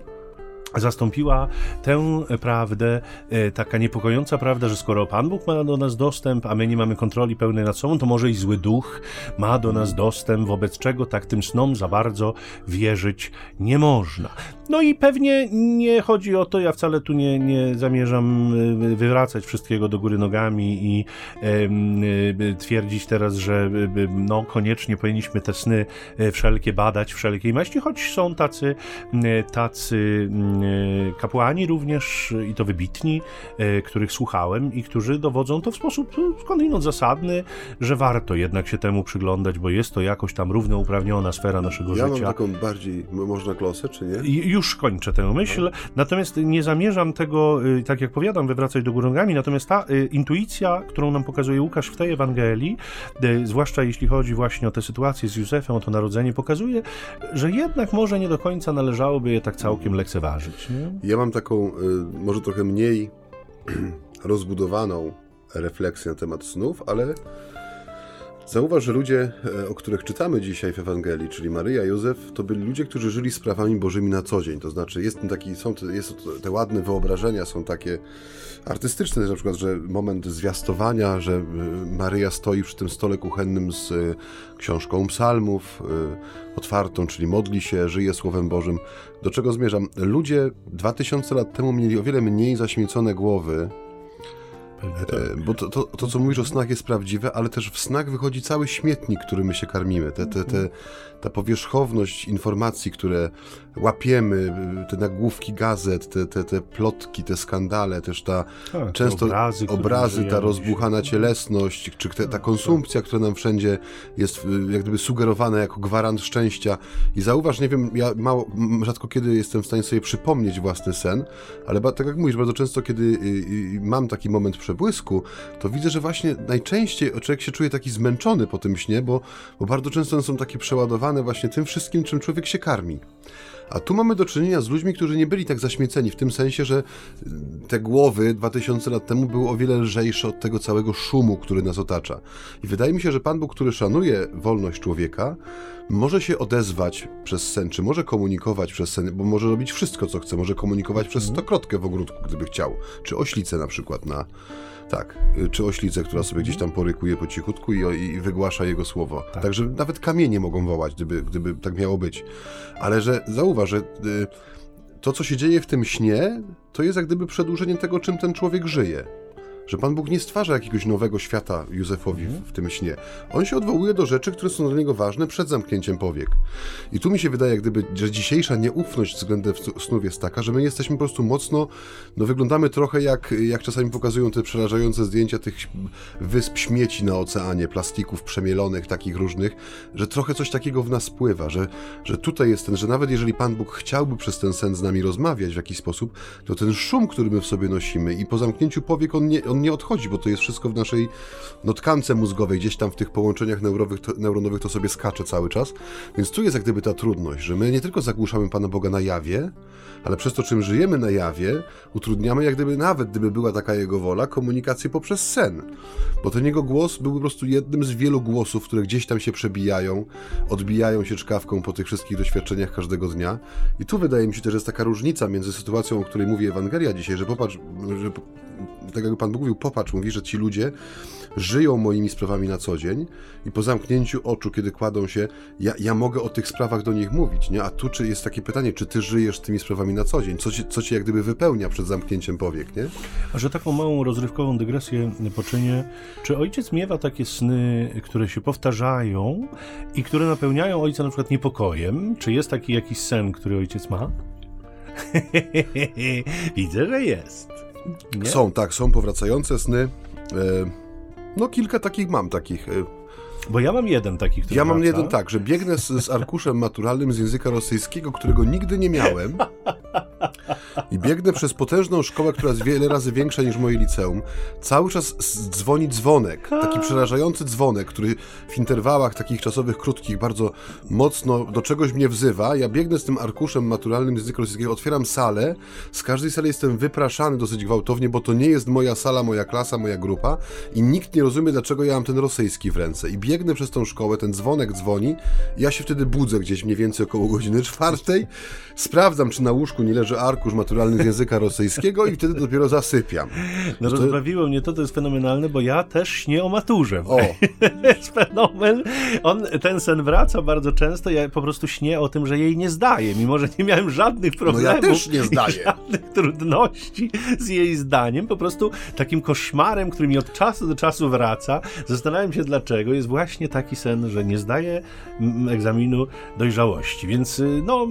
zastąpiła tę prawdę, e, taka niepokojąca prawda, że skoro Pan Bóg ma do nas dostęp, a my nie mamy kontroli pełnej nad sobą, to może i zły duch ma do nas dostęp, wobec czego tak tym snom za bardzo wierzyć nie można. No i pewnie nie chodzi o to, ja wcale tu nie, nie zamierzam e, wywracać wszystkiego do góry nogami i e, twierdzić teraz, że no koniecznie powinniśmy te sny wszelkie badać, wszelkiej maści, choć są tacy, tacy kapłani również, i to wybitni, e, których słuchałem i którzy dowodzą to w sposób skądinąd zasadny, że warto jednak się temu przyglądać, bo jest to jakoś tam równouprawniona sfera naszego ja życia. Ja mam taką bardziej, można klosę, czy nie? Już kończę tę myśl, no. natomiast nie zamierzam tego, tak jak powiadam, wywracać do góry nogami, natomiast ta intuicja, którą nam pokazuje Łukasz w tej Ewangelii, zwłaszcza jeśli chodzi właśnie o tę sytuację z Józefem, o to narodzenie, pokazuje, że jednak może nie do końca należałoby je tak całkiem lekceważyć. Ja mam taką, y, może trochę mniej rozbudowaną refleksję na temat snów, ale Zauważ, że ludzie, e, o których czytamy dzisiaj w Ewangelii, czyli Maryja, Józef, to byli ludzie, którzy żyli sprawami bożymi na co dzień. To znaczy, jest taki, są te, jest te ładne wyobrażenia, są takie artystyczne, na przykład, że moment zwiastowania, że e, Maryja stoi przy tym stole kuchennym z e, książką psalmów, otwartą, czyli modli się, żyje Słowem Bożym. Do czego zmierzam? Ludzie 2000 lat temu mieli o wiele mniej zaśmiecone głowy tak. Bo to, to, to, co mówisz o snach jest prawdziwe, ale też w snach wychodzi cały śmietnik, którym my się karmimy. Te, te, te, ta powierzchowność informacji, które łapiemy, te nagłówki gazet, te, te, te plotki, te skandale, też ta tak, często obrazy, obrazy ta rozbuchana cielesność, czy te, ta tak, konsumpcja, tak. która nam wszędzie jest jak gdyby sugerowana jako gwarant szczęścia. I zauważ, nie wiem, ja mało, rzadko kiedy jestem w stanie sobie przypomnieć własny sen, ale tak jak mówisz, bardzo często, kiedy mam taki moment przebłysku, to widzę, że właśnie najczęściej człowiek się czuje taki zmęczony po tym śnie, bo, bo bardzo często są takie przeładowane właśnie tym wszystkim, czym człowiek się karmi. A tu mamy do czynienia z ludźmi, którzy nie byli tak zaśmieceni, w tym sensie, że te głowy 2000 lat temu były o wiele lżejsze od tego całego szumu, który nas otacza. I wydaje mi się, że Pan Bóg, który szanuje wolność człowieka, może się odezwać przez sen, czy może komunikować przez sen, bo może robić wszystko, co chce. Może komunikować przez mhm. stokrotkę w ogródku, gdyby chciał, czy oślicę na przykład na, tak, czy oślicę, która sobie gdzieś tam porykuje po cichutku i, i wygłasza jego słowo. Tak. Także nawet kamienie mogą wołać, gdyby, gdyby tak miało być. Ale że zauważ, że y, to, co się dzieje w tym śnie, to jest jak gdyby przedłużenie tego, czym ten człowiek żyje że Pan Bóg nie stwarza jakiegoś nowego świata Józefowi w, w, tym śnie. On się odwołuje do rzeczy, które są dla niego ważne przed zamknięciem powiek. I tu mi się wydaje, jak gdyby, że dzisiejsza nieufność względem snów jest taka, że my jesteśmy po prostu mocno, no wyglądamy trochę jak, jak czasami pokazują te przerażające zdjęcia tych wysp śmieci na oceanie, plastików przemielonych, takich różnych, że trochę coś takiego w nas spływa, że, że tutaj jest ten, że nawet jeżeli Pan Bóg chciałby przez ten sen z nami rozmawiać w jakiś sposób, to ten szum, który my w sobie nosimy i po zamknięciu powiek on nie, on nie odchodzi, bo to jest wszystko w naszej no, tkance mózgowej, gdzieś tam w tych połączeniach neurowych, to, neuronowych to sobie skacze cały czas. Więc tu jest jak gdyby ta trudność, że my nie tylko zagłuszamy Pana Boga na jawie, ale przez to, czym żyjemy na jawie, utrudniamy jak gdyby nawet, gdyby była taka Jego wola, komunikację poprzez sen. Bo ten Jego głos był po prostu jednym z wielu głosów, które gdzieś tam się przebijają, odbijają się czkawką po tych wszystkich doświadczeniach każdego dnia. I tu wydaje mi się też, że jest taka różnica między sytuacją, o której mówi Ewangelia dzisiaj, że popatrz, że tak jakby Pan mówił, popatrz, mówi, że ci ludzie żyją moimi sprawami na co dzień i po zamknięciu oczu, kiedy kładą się, ja, ja mogę o tych sprawach do nich mówić, nie? A tu czy jest takie pytanie, czy ty żyjesz tymi sprawami na co dzień? Co cię, co cię jak gdyby wypełnia przed zamknięciem powiek, nie? A że taką małą rozrywkową dygresję poczynię, czy ojciec miewa takie sny, które się powtarzają i które napełniają ojca na przykład niepokojem? Czy jest taki jakiś sen, który ojciec ma? Widzę, że jest. Nie? Są, tak, są powracające sny. E, no kilka takich mam takich. Bo ja mam jeden taki, który Ja mam wraca. jeden tak, że biegnę z, z arkuszem maturalnym z języka rosyjskiego, którego nigdy nie miałem. I biegnę przez potężną szkołę, która jest wiele razy większa niż moje liceum. Cały czas dzwoni dzwonek, taki przerażający dzwonek, który w interwałach takich czasowych, krótkich, bardzo mocno do czegoś mnie wzywa. Ja biegnę z tym arkuszem maturalnym z języka rosyjskiego, otwieram salę. Z każdej sali jestem wypraszany dosyć gwałtownie, bo to nie jest moja sala, moja klasa, moja grupa i nikt nie rozumie, dlaczego ja mam ten rosyjski w ręce. I biegnę przez tą szkołę, ten dzwonek dzwoni, ja się wtedy budzę gdzieś mniej więcej około godziny czwartej, sprawdzam, czy na łóżku nie leży arkusz maturalny z języka rosyjskiego i wtedy dopiero zasypiam. No to... rozbawiło mnie to, to jest fenomenalne, bo ja też śnię o maturze. O. to jest fenomen. On, ten sen wraca bardzo często, ja po prostu śnię o tym, że jej nie zdaję, mimo że nie miałem żadnych problemów. No ja też nie zdaję. Żadnych trudności z jej zdaniem, po prostu takim koszmarem, który mi od czasu do czasu wraca. Zastanawiam się dlaczego. Jest właśnie taki sen, że nie zdaję egzaminu dojrzałości. Więc y, no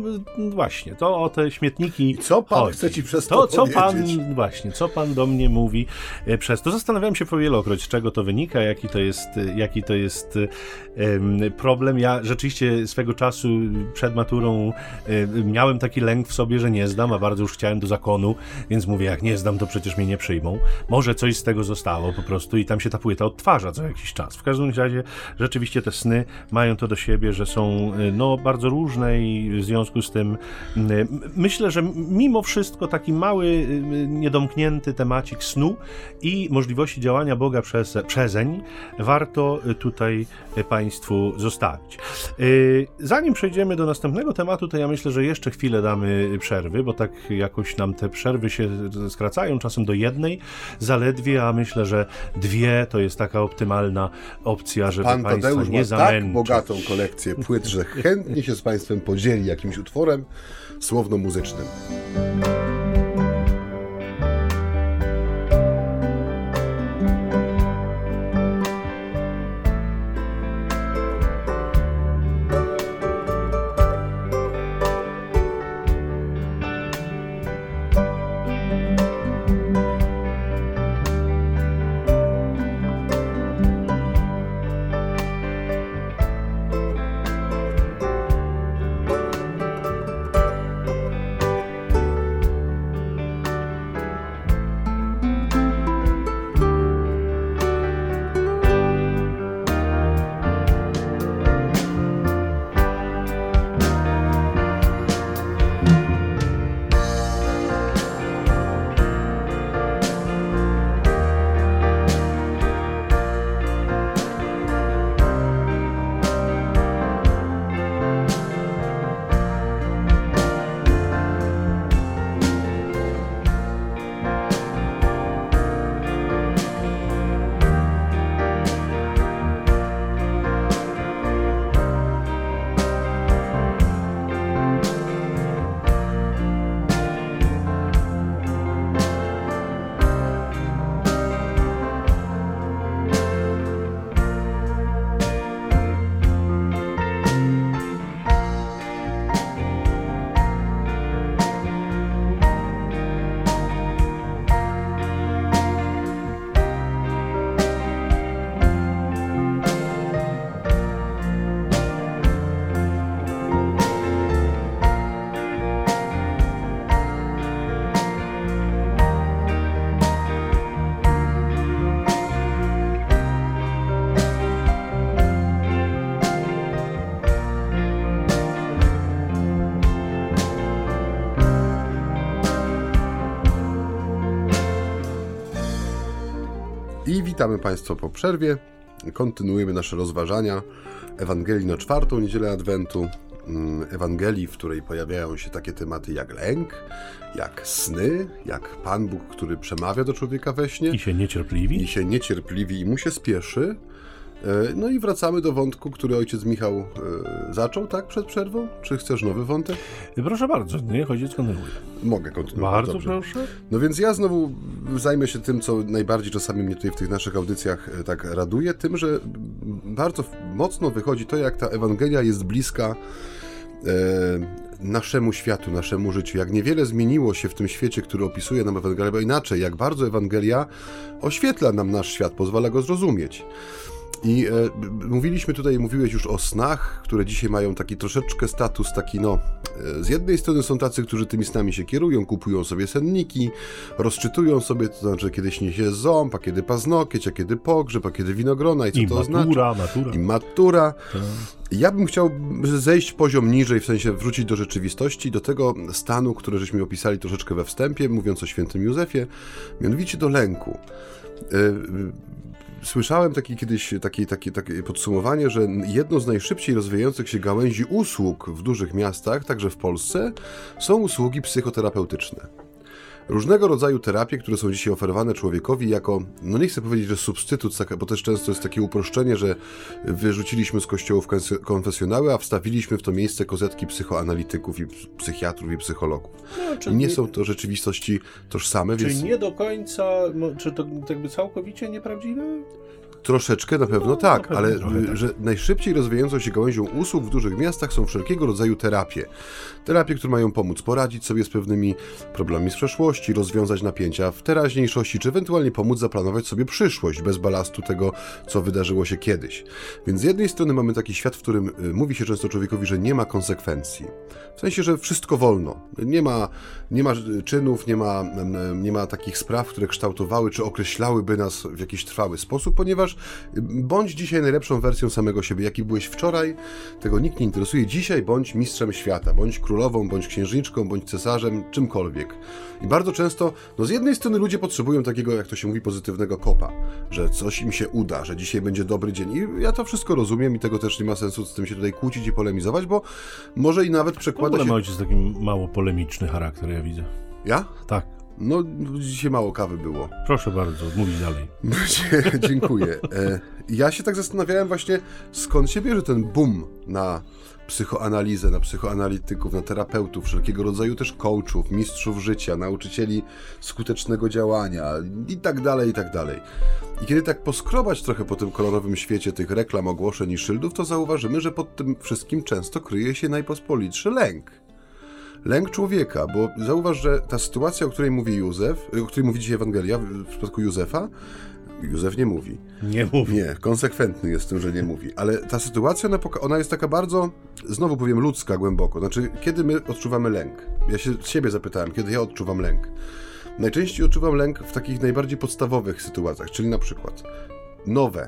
właśnie, to o te śmietniki. I co pan chodzi. chce ci przez to, to co pan właśnie, co pan do mnie mówi e, przez to? Zastanawiałem się powielokroć, z czego to wynika, jaki to jest, e, jaki to jest um, problem. Ja rzeczywiście swego czasu przed maturą miałem taki lęk w sobie, że nie zdam, a bardzo już chciałem do zakonu, więc mówię, jak nie zdam, to przecież mnie nie przyjmą. Może coś z tego zostało po prostu i tam się ta płyta odtwarza co jakiś czas. W każdym razie rzeczywiście te sny mają to do siebie, że są no, bardzo różne i w związku z tym myślę, że mimo wszystko taki mały, y, niedomknięty temacik snu i możliwości działania Boga przez, przezeń warto tutaj Państwu zostawić. Y, zanim przejdziemy do następnego tematu, to ja myślę, że jeszcze chwilę damy przerwy, bo tak jakoś nam te przerwy się skracają, czasem do jednej zaledwie, a myślę, że dwie to jest taka optymalna opcja, żeby Pan Państwa Tadeusz nie ma zamęczyć. tak bogatą kolekcję płyt, że chętnie się z Państwem podzieli jakimś utworem słowno-muzycznym. Witamy Państwa po przerwie. Kontynuujemy nasze rozważania Ewangelii na czwartą niedzielę Adwentu. mm, Ewangelii, w której pojawiają się takie tematy jak lęk, jak sny, jak Pan Bóg, który przemawia do człowieka we śnie I się niecierpliwi. i się niecierpliwi i mu się spieszy. E, No i wracamy do wątku, który ojciec Michał e, zaczął, tak, przed przerwą? Czy chcesz nowy wątek? Proszę bardzo, niech ojciec kontynuuje. Mogę kontynuować. Bardzo dobrze. proszę. No więc ja znowu zajmę się tym, co najbardziej czasami mnie tutaj w tych naszych audycjach e, tak raduje, tym, że bardzo mocno wychodzi to, jak ta Ewangelia jest bliska e, naszemu światu, naszemu życiu. Jak niewiele zmieniło się w tym świecie, który opisuje nam Ewangelia, bo inaczej, jak bardzo Ewangelia oświetla nam nasz świat, pozwala go zrozumieć. I e, mówiliśmy tutaj, mówiłeś już o snach, które dzisiaj mają taki troszeczkę status taki, no, e, z jednej strony są tacy, którzy tymi snami się kierują, kupują sobie senniki, rozczytują sobie, to znaczy kiedy śni się ząb, a kiedy paznokieć, a kiedy pogrzeb, a kiedy winogrona i co I to oznacza. matura, matura. I matura. Ja bym chciał zejść poziom niżej, w sensie wrócić do rzeczywistości, do tego stanu, który żeśmy opisali troszeczkę we wstępie, mówiąc o świętym Józefie, mianowicie do lęku. Słyszałem taki kiedyś takie, takie, takie podsumowanie, że jedną z najszybciej rozwijających się gałęzi usług w dużych miastach, także w Polsce, są usługi psychoterapeutyczne. Różnego rodzaju terapie, które są dzisiaj oferowane człowiekowi jako, no nie chcę powiedzieć, że substytut, taka- bo też często jest takie uproszczenie, że wyrzuciliśmy z kościołów konfesjonały, a wstawiliśmy w to miejsce kozetki psychoanalityków i psychiatrów i psychologów. No, Nie są to rzeczywistości tożsame, Czyli więc nie do końca, czy to jakby całkowicie nieprawdziwe? Troszeczkę na pewno No, tak, na pewno ale trochę y, tak. że najszybciej rozwijającą się gałęzią usług w dużych miastach są wszelkiego rodzaju terapie. Terapie, które mają pomóc poradzić sobie z pewnymi problemami z przeszłości, rozwiązać napięcia w teraźniejszości, czy ewentualnie pomóc zaplanować sobie przyszłość bez balastu tego, co wydarzyło się kiedyś. Więc z jednej strony mamy taki świat, w którym y, mówi się często człowiekowi, że nie ma konsekwencji. W sensie, że wszystko wolno. Nie ma, nie ma y, czynów, nie ma, em, nie ma takich spraw, które kształtowały czy określałyby nas w jakiś trwały sposób, ponieważ bądź dzisiaj najlepszą wersją samego siebie, jaki byłeś wczoraj, tego nikt nie interesuje. Dzisiaj bądź mistrzem świata, bądź królową, bądź księżniczką, bądź cesarzem, czymkolwiek. I bardzo często, no z jednej strony ludzie potrzebują takiego, jak to się mówi, pozytywnego kopa, że coś im się uda, że dzisiaj będzie dobry dzień. I ja to wszystko rozumiem i tego też nie ma sensu z tym się tutaj kłócić i polemizować, bo może i nawet W przekłada ogóle się... ma ojciec taki mało polemiczny charakter, ja widzę. Ja? Tak. No, dzisiaj mało kawy było. Proszę bardzo, mówić dalej. Dziękuję. E, Ja się tak zastanawiałem właśnie, skąd się bierze ten boom na psychoanalizę, na psychoanalityków, na terapeutów, wszelkiego rodzaju też coachów, mistrzów życia, nauczycieli skutecznego działania i tak dalej, i tak dalej. I kiedy tak poskrobać trochę po tym kolorowym świecie tych reklam, ogłoszeń i szyldów, to zauważymy, że pod tym wszystkim często kryje się najpospolitszy lęk. Lęk człowieka, bo zauważ, że ta sytuacja, o której mówi Józef, o której mówi dzisiaj Ewangelia w przypadku Józefa, Józef nie mówi. Nie mów. Nie, konsekwentny jest w tym, że nie mówi. Ale ta sytuacja, ona jest taka bardzo, znowu powiem, ludzka głęboko. Znaczy, kiedy my odczuwamy lęk? Ja się siebie zapytałem, kiedy ja odczuwam lęk. Najczęściej odczuwam lęk w takich najbardziej podstawowych sytuacjach, czyli na przykład nowe,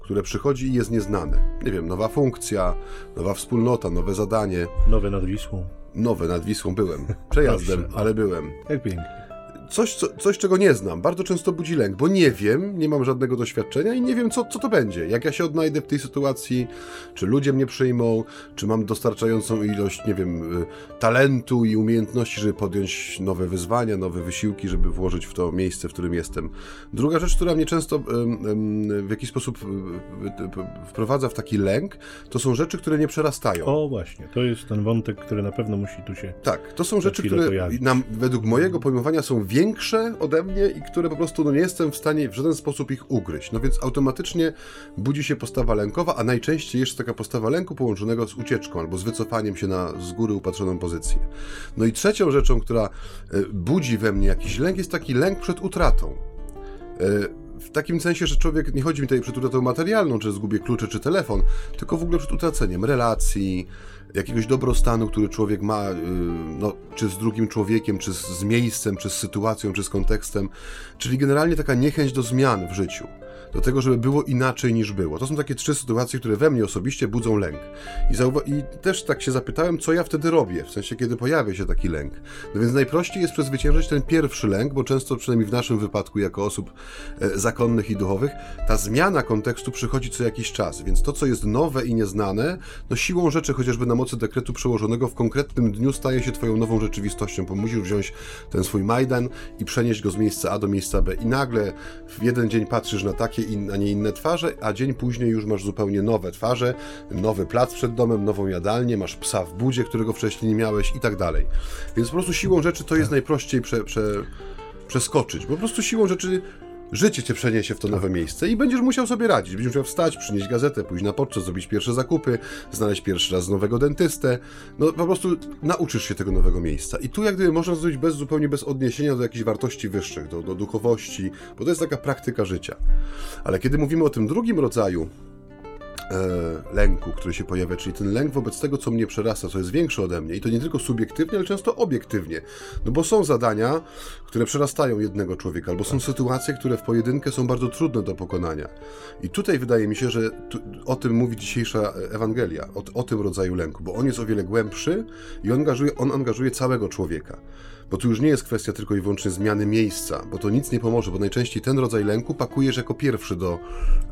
które przychodzi i jest nieznane. Nie wiem, nowa funkcja, nowa wspólnota, nowe zadanie. Nowe nad Wisłą. Nowe nad Wisłą byłem. Przejazdem, Proszę. ale byłem. Jak pięknie. Coś, co, coś, czego nie znam, bardzo często budzi lęk, bo nie wiem, nie mam żadnego doświadczenia i nie wiem, co, co to będzie. Jak ja się odnajdę w tej sytuacji, czy ludzie mnie przyjmą, czy mam dostarczającą ilość, nie wiem, y, talentu i umiejętności, żeby podjąć nowe wyzwania, nowe wysiłki, żeby włożyć w to miejsce, w którym jestem. Druga rzecz, która mnie często ym, ym, w jakiś sposób y, y, wprowadza w taki lęk, to są rzeczy, które nie przerastają. O właśnie, to jest ten wątek, który na pewno musi tu się... Tak, to są rzeczy, które nam, według mojego pojmowania są większe ode mnie i które po prostu no, nie jestem w stanie w żaden sposób ich ugryźć. No więc automatycznie budzi się postawa lękowa, a najczęściej jest taka postawa lęku połączonego z ucieczką albo z wycofaniem się na z góry upatrzoną pozycję. No i trzecią rzeczą, która e, budzi we mnie jakiś lęk, jest taki lęk przed utratą. E, W takim sensie, że człowiek, nie chodzi mi tutaj przed utratą materialną, czy zgubię klucze, czy telefon, tylko w ogóle przed utraceniem relacji, jakiegoś dobrostanu, który człowiek ma, y, no, czy z drugim człowiekiem, czy z z miejscem, czy z sytuacją, czy z kontekstem, czyli generalnie taka niechęć do zmian w życiu. Do tego, żeby było inaczej niż było. To są takie trzy sytuacje, które we mnie osobiście budzą lęk. I, I też tak się zapytałem, co ja wtedy robię, w sensie, kiedy pojawia się taki lęk. No więc najprościej jest przezwyciężyć ten pierwszy lęk, bo często, przynajmniej w naszym wypadku, jako osób e, zakonnych i duchowych, ta zmiana kontekstu przychodzi co jakiś czas, więc to, co jest nowe i nieznane, no siłą rzeczy, chociażby na mocy dekretu przełożonego w konkretnym dniu staje się twoją nową rzeczywistością, bo musisz wziąć ten swój Majdan i przenieść go z miejsca A do miejsca B. I nagle w jeden dzień patrzysz na takie, a nie inne twarze, a dzień później już masz zupełnie nowe twarze, nowy plac przed domem, nową jadalnię, masz psa w budzie, którego wcześniej nie miałeś i tak dalej. Więc po prostu siłą rzeczy to jest najprościej prze, prze, przeskoczyć. Po prostu siłą rzeczy Życie cię przeniesie w to nowe miejsce i będziesz musiał sobie radzić. Będziesz musiał wstać, przynieść gazetę, pójść na pocztę, zrobić pierwsze zakupy, znaleźć pierwszy raz nowego dentystę. No po prostu nauczysz się tego nowego miejsca. I tu jak gdyby można zrobić bez, zupełnie bez odniesienia do jakichś wartości wyższych, do, do duchowości, bo to jest taka praktyka życia. Ale kiedy mówimy o tym drugim rodzaju lęku, który się pojawia, czyli ten lęk wobec tego, co mnie przerasta, co jest większe ode mnie i to nie tylko subiektywnie, ale często obiektywnie. No bo są zadania, które przerastają jednego człowieka, albo są sytuacje, które w pojedynkę są bardzo trudne do pokonania. I tutaj wydaje mi się, że tu, o tym mówi dzisiejsza Ewangelia, o, o tym rodzaju lęku, bo on jest o wiele głębszy i on angażuje, on angażuje całego człowieka. Bo tu już nie jest kwestia tylko i wyłącznie zmiany miejsca, bo to nic nie pomoże, bo najczęściej ten rodzaj lęku pakujesz jako pierwszy do,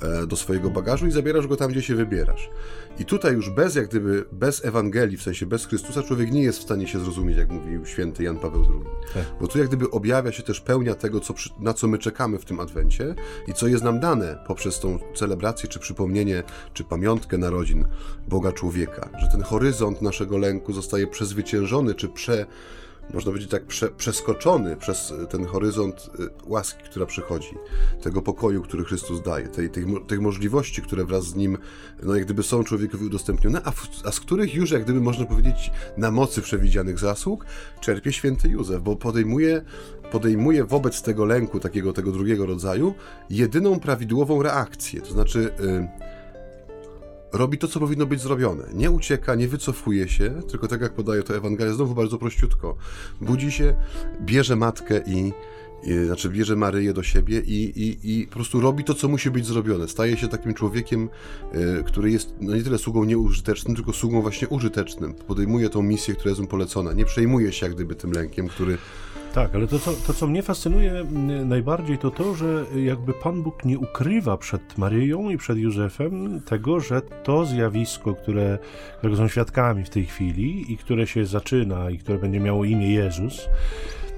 e, do swojego bagażu i zabierasz go tam, gdzie się wybierasz. I tutaj już bez, jak gdyby, bez Ewangelii, w sensie bez Chrystusa, człowiek nie jest w stanie się zrozumieć, jak mówił święty Jan Paweł II. Tak. Bo tu jak gdyby objawia się też pełnia tego, co, na co my czekamy w tym Adwencie i co jest nam dane poprzez tą celebrację, czy przypomnienie, czy pamiątkę narodzin Boga człowieka. Że ten horyzont naszego lęku zostaje przezwyciężony, czy prze można powiedzieć tak, prze, przeskoczony przez ten horyzont y, łaski, która przychodzi, tego pokoju, który Chrystus daje, tej, tych, tych możliwości, które wraz z nim, no jak gdyby są człowiekowi udostępnione, a, w, a z których już, jak gdyby można powiedzieć, na mocy przewidzianych zasług, czerpie święty Józef, bo podejmuje, podejmuje wobec tego lęku, takiego tego drugiego rodzaju, jedyną prawidłową reakcję, to znaczy... Yy, robi to, co powinno być zrobione. Nie ucieka, nie wycofuje się, tylko tak jak podaje to Ewangelia, znowu bardzo prościutko. Budzi się, bierze matkę i, i znaczy bierze Maryję do siebie i, i, i po prostu robi to, co musi być zrobione. Staje się takim człowiekiem, y, który jest no nie tyle sługą nieużytecznym, tylko sługą właśnie użytecznym. Podejmuje tą misję, która jest mu polecona. Nie przejmuje się jak gdyby tym lękiem, który tak, ale to co, to, co mnie fascynuje najbardziej, to to, że jakby Pan Bóg nie ukrywa przed Maryją i przed Józefem tego, że to zjawisko, które, którego są świadkami w tej chwili i które się zaczyna i które będzie miało imię Jezus,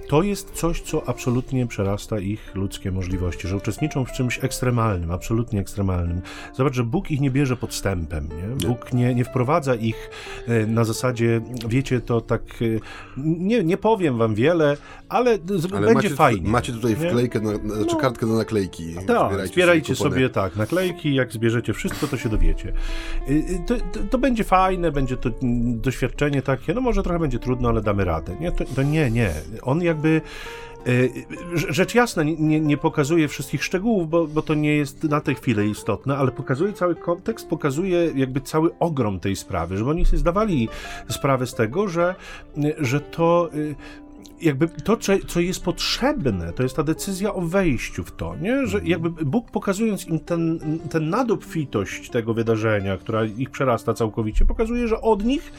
to jest coś, co absolutnie przerasta ich ludzkie możliwości, że uczestniczą w czymś ekstremalnym, absolutnie ekstremalnym. Zobacz, że Bóg ich nie bierze podstępem, nie? Bóg nie, nie wprowadza ich e, na zasadzie, wiecie, to tak, e, nie, nie powiem wam wiele, ale, ale będzie macie, fajnie. Macie tutaj wklejkę, na, znaczy no, kartkę na naklejki. Tak, zbierajcie, zbierajcie sobie, sobie, tak, naklejki, jak zbierzecie wszystko, to się dowiecie. E, to, to, to, będzie fajne, będzie to doświadczenie takie, no może trochę będzie trudno, ale damy radę. Nie, to, to nie, nie. On jak jakby e, Rzecz jasna, nie, nie, pokazuje wszystkich szczegółów, bo, bo to nie jest na tę chwilę istotne, ale pokazuje cały kontekst, pokazuje jakby cały ogrom tej sprawy, żeby oni sobie zdawali sprawę z tego, że, że to e, jakby to, co jest potrzebne, to jest ta decyzja o wejściu w to, nie? Że mhm. jakby Bóg pokazując im ten, ten nadobfitość tego wydarzenia, która ich przerasta całkowicie, pokazuje, że od nich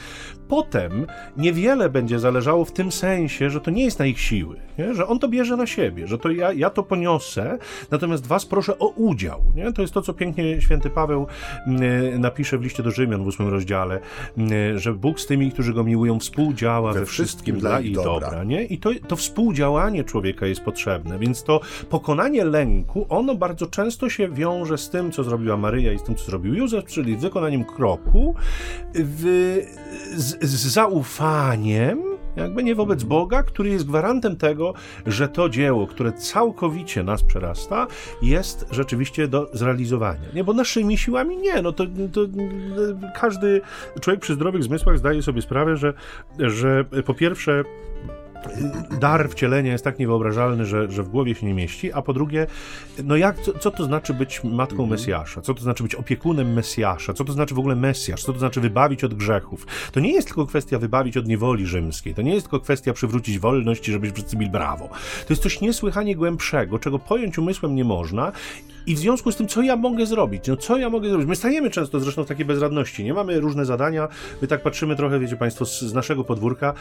potem niewiele będzie zależało w tym sensie, że to nie jest na ich siły, nie? że On to bierze na siebie, że to ja, ja to poniosę, natomiast was proszę o udział. Nie? To jest to, co pięknie święty Paweł mm, napisze w liście do Rzymian w ósmym rozdziale, mm, że Bóg z tymi, którzy Go miłują, współdziała we, we wszystkim, wszystkim dla ich dobra. dobra nie? I to, to współdziałanie człowieka jest potrzebne, więc to pokonanie lęku, ono bardzo często się wiąże z tym, co zrobiła Maryja i z tym, co zrobił Józef, czyli wykonaniem kroku, w, z, z zaufaniem, jakby nie wobec Boga, który jest gwarantem tego, że to dzieło, które całkowicie nas przerasta, jest rzeczywiście do zrealizowania. Nie, bo naszymi siłami nie. No to, to każdy człowiek przy zdrowych zmysłach zdaje sobie sprawę, że, że po pierwsze dar wcielenia jest tak niewyobrażalny, że, że w głowie się nie mieści, a po drugie, no jak, co, co to znaczy być matką mhm. Mesjasza? Co to znaczy być opiekunem Mesjasza? Co to znaczy w ogóle Mesjasz? Co to znaczy wybawić od grzechów? To nie jest tylko kwestia wybawić od niewoli rzymskiej, to nie jest tylko kwestia przywrócić wolność i żebyś wszyscy byli brawo. To jest coś niesłychanie głębszego, czego pojąć umysłem nie można I w związku z tym, co ja mogę zrobić? No co ja mogę zrobić? My stajemy często zresztą w takiej bezradności, nie? Mamy różne zadania, my tak patrzymy trochę, wiecie Państwo, z, z naszego podwórka,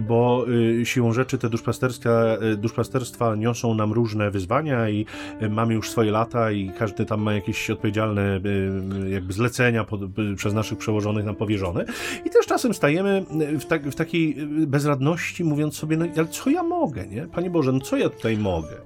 bo y, siłą rzeczy te duszpasterstwa, y, duszpasterstwa niosą nam różne wyzwania i y, mamy już swoje lata i każdy tam ma jakieś odpowiedzialne y, jakby zlecenia pod, y, przez naszych przełożonych nam powierzone. I też czasem stajemy w, tak, w takiej bezradności, mówiąc sobie, no ale co ja mogę, nie? Panie Boże, no co ja tutaj mogę?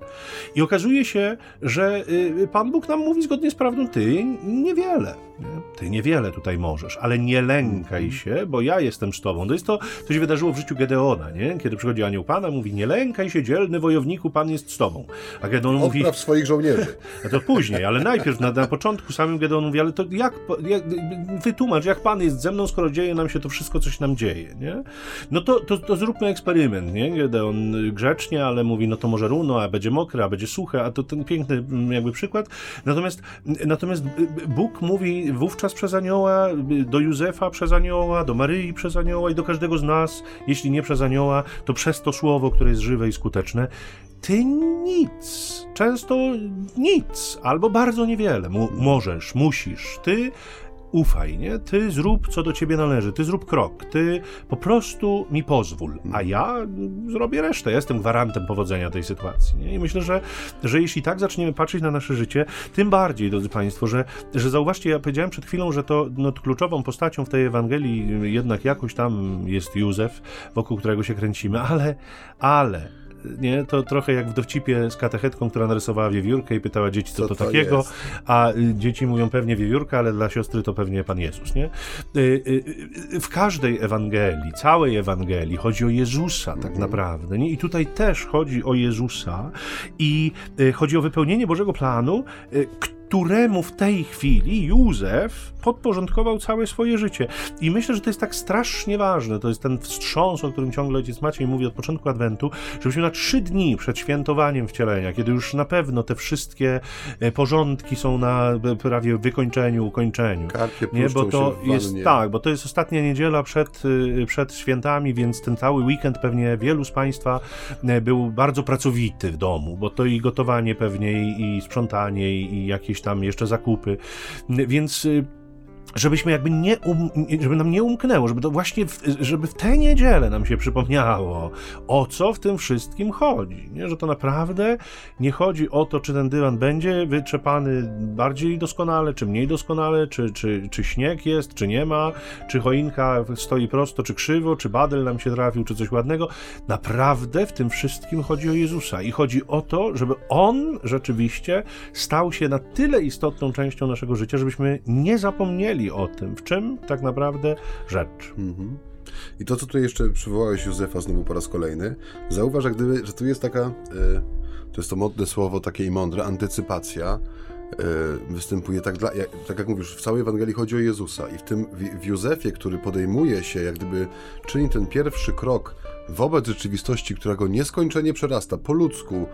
I okazuje się, że y, Pan Bóg nam mówi zgodnie z prawdą, ty niewiele. Ty niewiele tutaj możesz, ale nie lękaj mhm. się, bo ja jestem z tobą. To jest to, co się wydarzyło w życiu Gedeona, nie? Kiedy przychodzi anioł Pana, mówi, nie lękaj się, dzielny wojowniku, Pan jest z tobą. A Gedeon Odpraw mówi... swoich żołnierzy. A to później, ale najpierw, na, na początku samym Gedeon mówi, ale to jak, jak, wytłumacz, jak Pan jest ze mną, skoro dzieje nam się to wszystko, co się nam dzieje, nie? No to, to, to zróbmy eksperyment, nie? Gedeon grzecznie, ale mówi, no to może runo, a będzie mokre, a będzie suche, a to ten piękny mm, jakby przykład. Natomiast, natomiast Bóg mówi wówczas przez anioła, do Józefa przez anioła, do Maryi przez anioła i do każdego z nas, jeśli nie przez anioła, to przez to słowo, które jest żywe i skuteczne. Ty nic, często nic, albo bardzo niewiele możesz, musisz. Ty ufaj, nie? Ty zrób, co do ciebie należy, ty zrób krok, ty po prostu mi pozwól, a ja zrobię resztę. Ja jestem gwarantem powodzenia tej sytuacji, nie? I myślę, że, że jeśli tak zaczniemy patrzeć na nasze życie, tym bardziej, drodzy Państwo, że, że zauważcie, ja powiedziałem przed chwilą, że to no, kluczową postacią w tej Ewangelii jednak jakoś tam jest Józef, wokół którego się kręcimy, ale, ale nie? To trochę jak w dowcipie z katechetką, która narysowała wiewiórkę i pytała dzieci, co, co to, to, takiego, jest? a y, dzieci mówią pewnie wiewiórka, ale dla siostry to pewnie Pan Jezus, nie? Y, y, w każdej Ewangelii, całej Ewangelii chodzi o Jezusa tak mhm. naprawdę, nie? I tutaj też chodzi o Jezusa i chodzi o wypełnienie Bożego planu, któremu w tej chwili Józef podporządkował całe swoje życie. I myślę, że to jest tak strasznie ważne, to jest ten wstrząs, o którym ciągle ojciec Maciej mówi od początku Adwentu, żebyśmy na trzy dni przed świętowaniem wcielenia, kiedy już na pewno te wszystkie e, porządki są na prawie wykończeniu, ukończeniu. nie, bo to jest tak, bo to jest ostatnia niedziela przed, e, przed świętami, więc ten cały weekend pewnie wielu z Państwa e, był bardzo pracowity w domu, bo to i gotowanie pewnie, i sprzątanie, i jakieś tam jeszcze zakupy. Więc żebyśmy jakby nie, um, żeby nam nie umknęło, żeby to właśnie, w, żeby w tę niedzielę nam się przypomniało, o co w tym wszystkim chodzi, nie? że to naprawdę nie chodzi o to, czy ten dywan będzie wytrzepany bardziej doskonale, czy mniej doskonale, czy, czy, czy śnieg jest, czy nie ma, czy choinka stoi prosto, czy krzywo, czy badel nam się trafił, czy coś ładnego. Naprawdę w tym wszystkim chodzi o Jezusa i chodzi o to, żeby On rzeczywiście stał się na tyle istotną częścią naszego życia, żebyśmy nie zapomnieli o tym, w czym tak naprawdę rzecz. Mhm. I to, co tu jeszcze przywołałeś Józefa znowu po raz kolejny, zauważ, jak gdyby, że tu jest taka, y, to jest to modne słowo, takie i mądre, antycypacja, y, występuje tak, dla, jak, tak jak mówisz, w całej Ewangelii chodzi o Jezusa i w tym, w, w Józefie, który podejmuje się, jak gdyby czyni ten pierwszy krok wobec rzeczywistości, która go nieskończenie przerasta, po ludzku,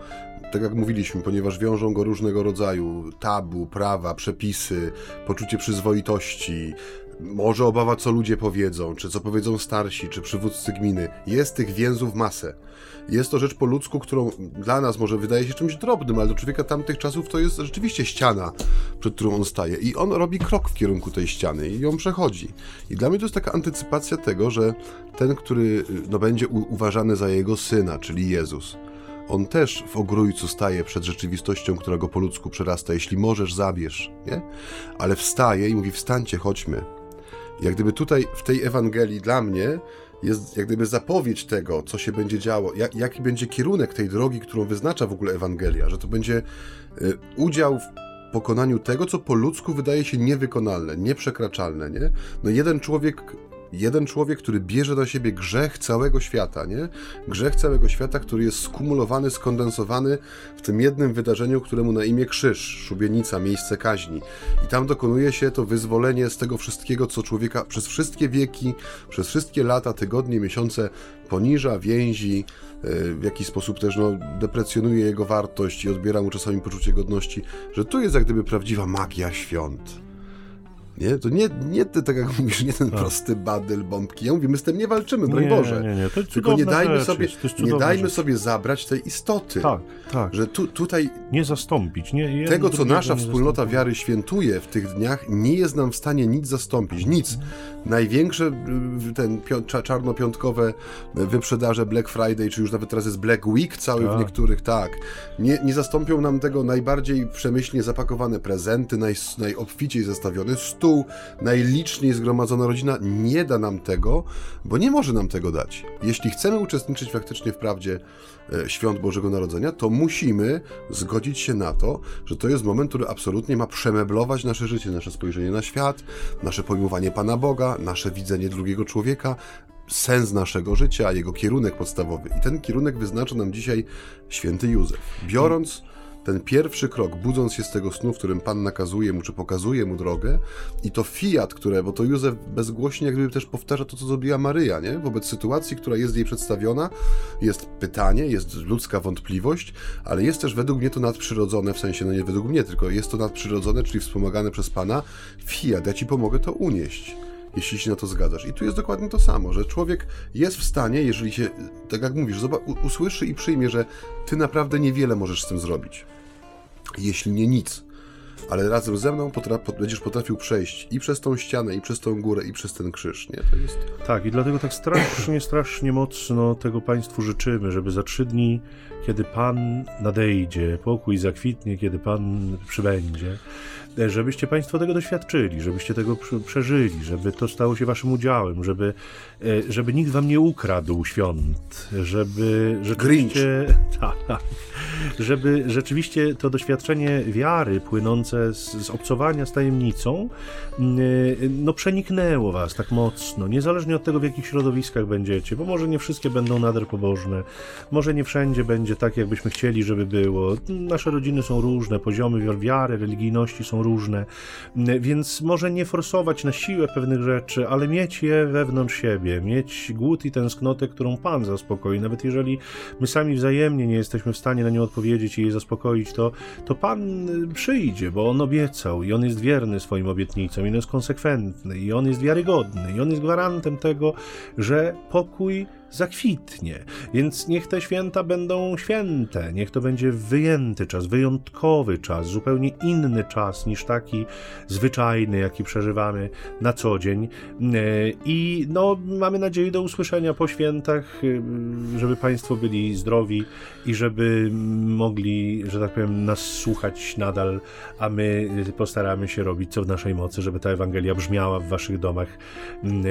tak jak mówiliśmy, ponieważ wiążą go różnego rodzaju tabu, prawa, przepisy, poczucie przyzwoitości, może obawa, co ludzie powiedzą, czy co powiedzą starsi, czy przywódcy gminy. Jest tych więzów masę. Jest to rzecz po ludzku, którą dla nas może wydaje się czymś drobnym, ale do człowieka tamtych czasów to jest rzeczywiście ściana, przed którą on staje. I on robi krok w kierunku tej ściany i ją przechodzi. I dla mnie to jest taka antycypacja tego, że ten, który no, będzie uważany za jego syna, czyli Jezus, on też w ogrójcu staje przed rzeczywistością, która go po ludzku przerasta. Jeśli możesz, zabierz, nie? Ale wstaje i mówi, wstańcie, chodźmy. Jak gdyby tutaj w tej Ewangelii dla mnie jest jak gdyby zapowiedź tego, co się będzie działo, jak, jaki będzie kierunek tej drogi, którą wyznacza w ogóle Ewangelia, że to będzie y, udział w pokonaniu tego, co po ludzku wydaje się niewykonalne, nieprzekraczalne, nie? No jeden człowiek jeden człowiek, który bierze na siebie grzech całego świata, nie? Grzech całego świata, który jest skumulowany, skondensowany w tym jednym wydarzeniu, któremu na imię krzyż, szubienica, miejsce kaźni. I tam dokonuje się to wyzwolenie z tego wszystkiego, co człowieka przez wszystkie wieki, przez wszystkie lata, tygodnie, miesiące poniża, więzi, e, w jakiś sposób też no, deprecjonuje jego wartość i odbiera mu czasami poczucie godności, że tu jest jak gdyby prawdziwa magia świąt Nie? To nie, nie te, tak jak mówisz, nie ten prosty badyl, bombki. Ja mówię, my z tym nie walczymy, broń Nie, Boże. nie, nie, to jest Tylko nie dajmy, rzecz sobie, nie dajmy rzecz. sobie zabrać tej istoty. Tak, tak. Że tu, tutaj Nie zastąpić. Nie, tego, co nasza wspólnota zastąpi. wiary świętuje w tych dniach, nie jest nam w stanie nic zastąpić. Nic. Największe y, ten czarnopiątkowe wyprzedaże Black Friday, czy już nawet teraz jest Black Week cały w Tak. niektórych, tak. Nie, nie zastąpią nam tego najbardziej przemyślnie zapakowane prezenty, naj, najobficiej zestawiony stół, najliczniej zgromadzona rodzina. Nie da nam tego, bo nie może nam tego dać. Jeśli chcemy uczestniczyć faktycznie w prawdzie e, świąt Bożego Narodzenia, to musimy zgodzić się na to, że to jest moment, który absolutnie ma przemeblować nasze życie, nasze spojrzenie na świat, nasze pojmowanie Pana Boga, nasze widzenie drugiego człowieka, sens naszego życia, jego kierunek podstawowy. I ten kierunek wyznacza nam dzisiaj święty Józef. Biorąc ten pierwszy krok, budząc się z tego snu, w którym Pan nakazuje mu, czy pokazuje mu drogę, i to fiat, które, bo to Józef bezgłośnie jak gdyby też powtarza to, co zrobiła Maryja, nie? Wobec sytuacji, która jest jej przedstawiona, jest pytanie, jest ludzka wątpliwość, ale jest też według mnie to nadprzyrodzone, w sensie, no nie według mnie, tylko jest to nadprzyrodzone, czyli wspomagane przez Pana, fiat, ja Ci pomogę to unieść jeśli się na to zgadzasz. I tu jest dokładnie to samo, że człowiek jest w stanie, jeżeli się, tak jak mówisz, usłyszy i przyjmie, że ty naprawdę niewiele możesz z tym zrobić. Jeśli nie nic. Ale razem ze mną potra- pot- będziesz potrafił przejść i przez tą ścianę, i przez tą górę, i przez ten krzyż. Nie? To jest... Tak, i dlatego tak strasznie, strasznie mocno tego Państwu życzymy, żeby za trzy dni, kiedy Pan nadejdzie, pokój zakwitnie, kiedy Pan przybędzie, żebyście Państwo tego doświadczyli, żebyście tego przeżyli, żeby to stało się Waszym udziałem, żeby, żeby nikt Wam nie ukradł świąt, żeby rzeczywiście... Tak, żeby rzeczywiście to doświadczenie wiary płynące z, z obcowania z tajemnicą mm, no przeniknęło was tak mocno, niezależnie od tego w jakich środowiskach będziecie, bo może nie wszystkie będą nader pobożne, może nie wszędzie będzie tak jakbyśmy chcieli, żeby było. Nasze rodziny są różne, poziomy wi- wiary, religijności są różne, Mm, więc może nie forsować na siłę pewnych rzeczy, ale mieć je wewnątrz siebie, mieć głód i tęsknotę, którą Pan zaspokoi, nawet jeżeli my sami wzajemnie nie jesteśmy w stanie na nią odpowiedzieć i jej zaspokoić, to, to Pan przyjdzie, bo On obiecał i On jest wierny swoim obietnicom, i On jest konsekwentny, i On jest wiarygodny, i On jest gwarantem tego, że pokój zakwitnie. Więc niech te święta będą święte, niech to będzie wyjęty czas, wyjątkowy czas, zupełnie inny czas niż taki zwyczajny, jaki przeżywamy na co dzień. E, I no, mamy nadzieję do usłyszenia po świętach, y, żeby Państwo byli zdrowi i żeby mogli, że tak powiem, nas słuchać nadal, a my y, postaramy się robić co w naszej mocy, żeby ta Ewangelia brzmiała w Waszych domach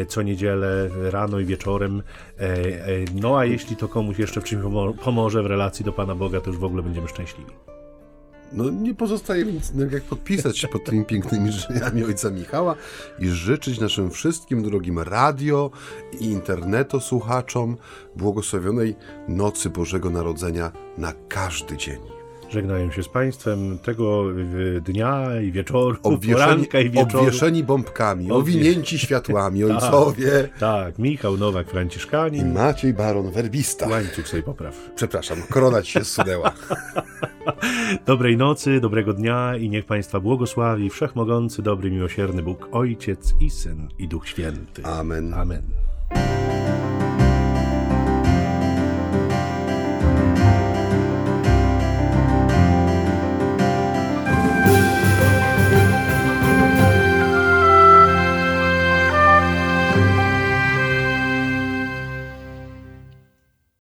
co niedzielę, rano i wieczorem. E, e, No a jeśli to komuś jeszcze w czymś pomo- pomoże w relacji do Pana Boga, to już w ogóle będziemy szczęśliwi. No nie pozostaje nic jak podpisać się pod tymi pięknymi życzeniami ojca Michała i życzyć naszym wszystkim drogim radio i internetosłuchaczom błogosławionej nocy Bożego Narodzenia na każdy dzień. Żegnają się z Państwem tego y, dnia i wieczoru, Obwieszeni, poranka i wieczoru. obwieszeni bombkami, owinięci światłami, ojcowie Tak, Michał Nowak, i Franciszkanin, Maciej Baron Werbista. łańcuch sobie popraw. Przepraszam, korona ci się zsunęła. Dobrej nocy, dobrego dnia i niech Państwa błogosławi Wszechmogący, dobry, miłosierny Bóg, Ojciec i Syn i Duch Święty. Amen. Amen.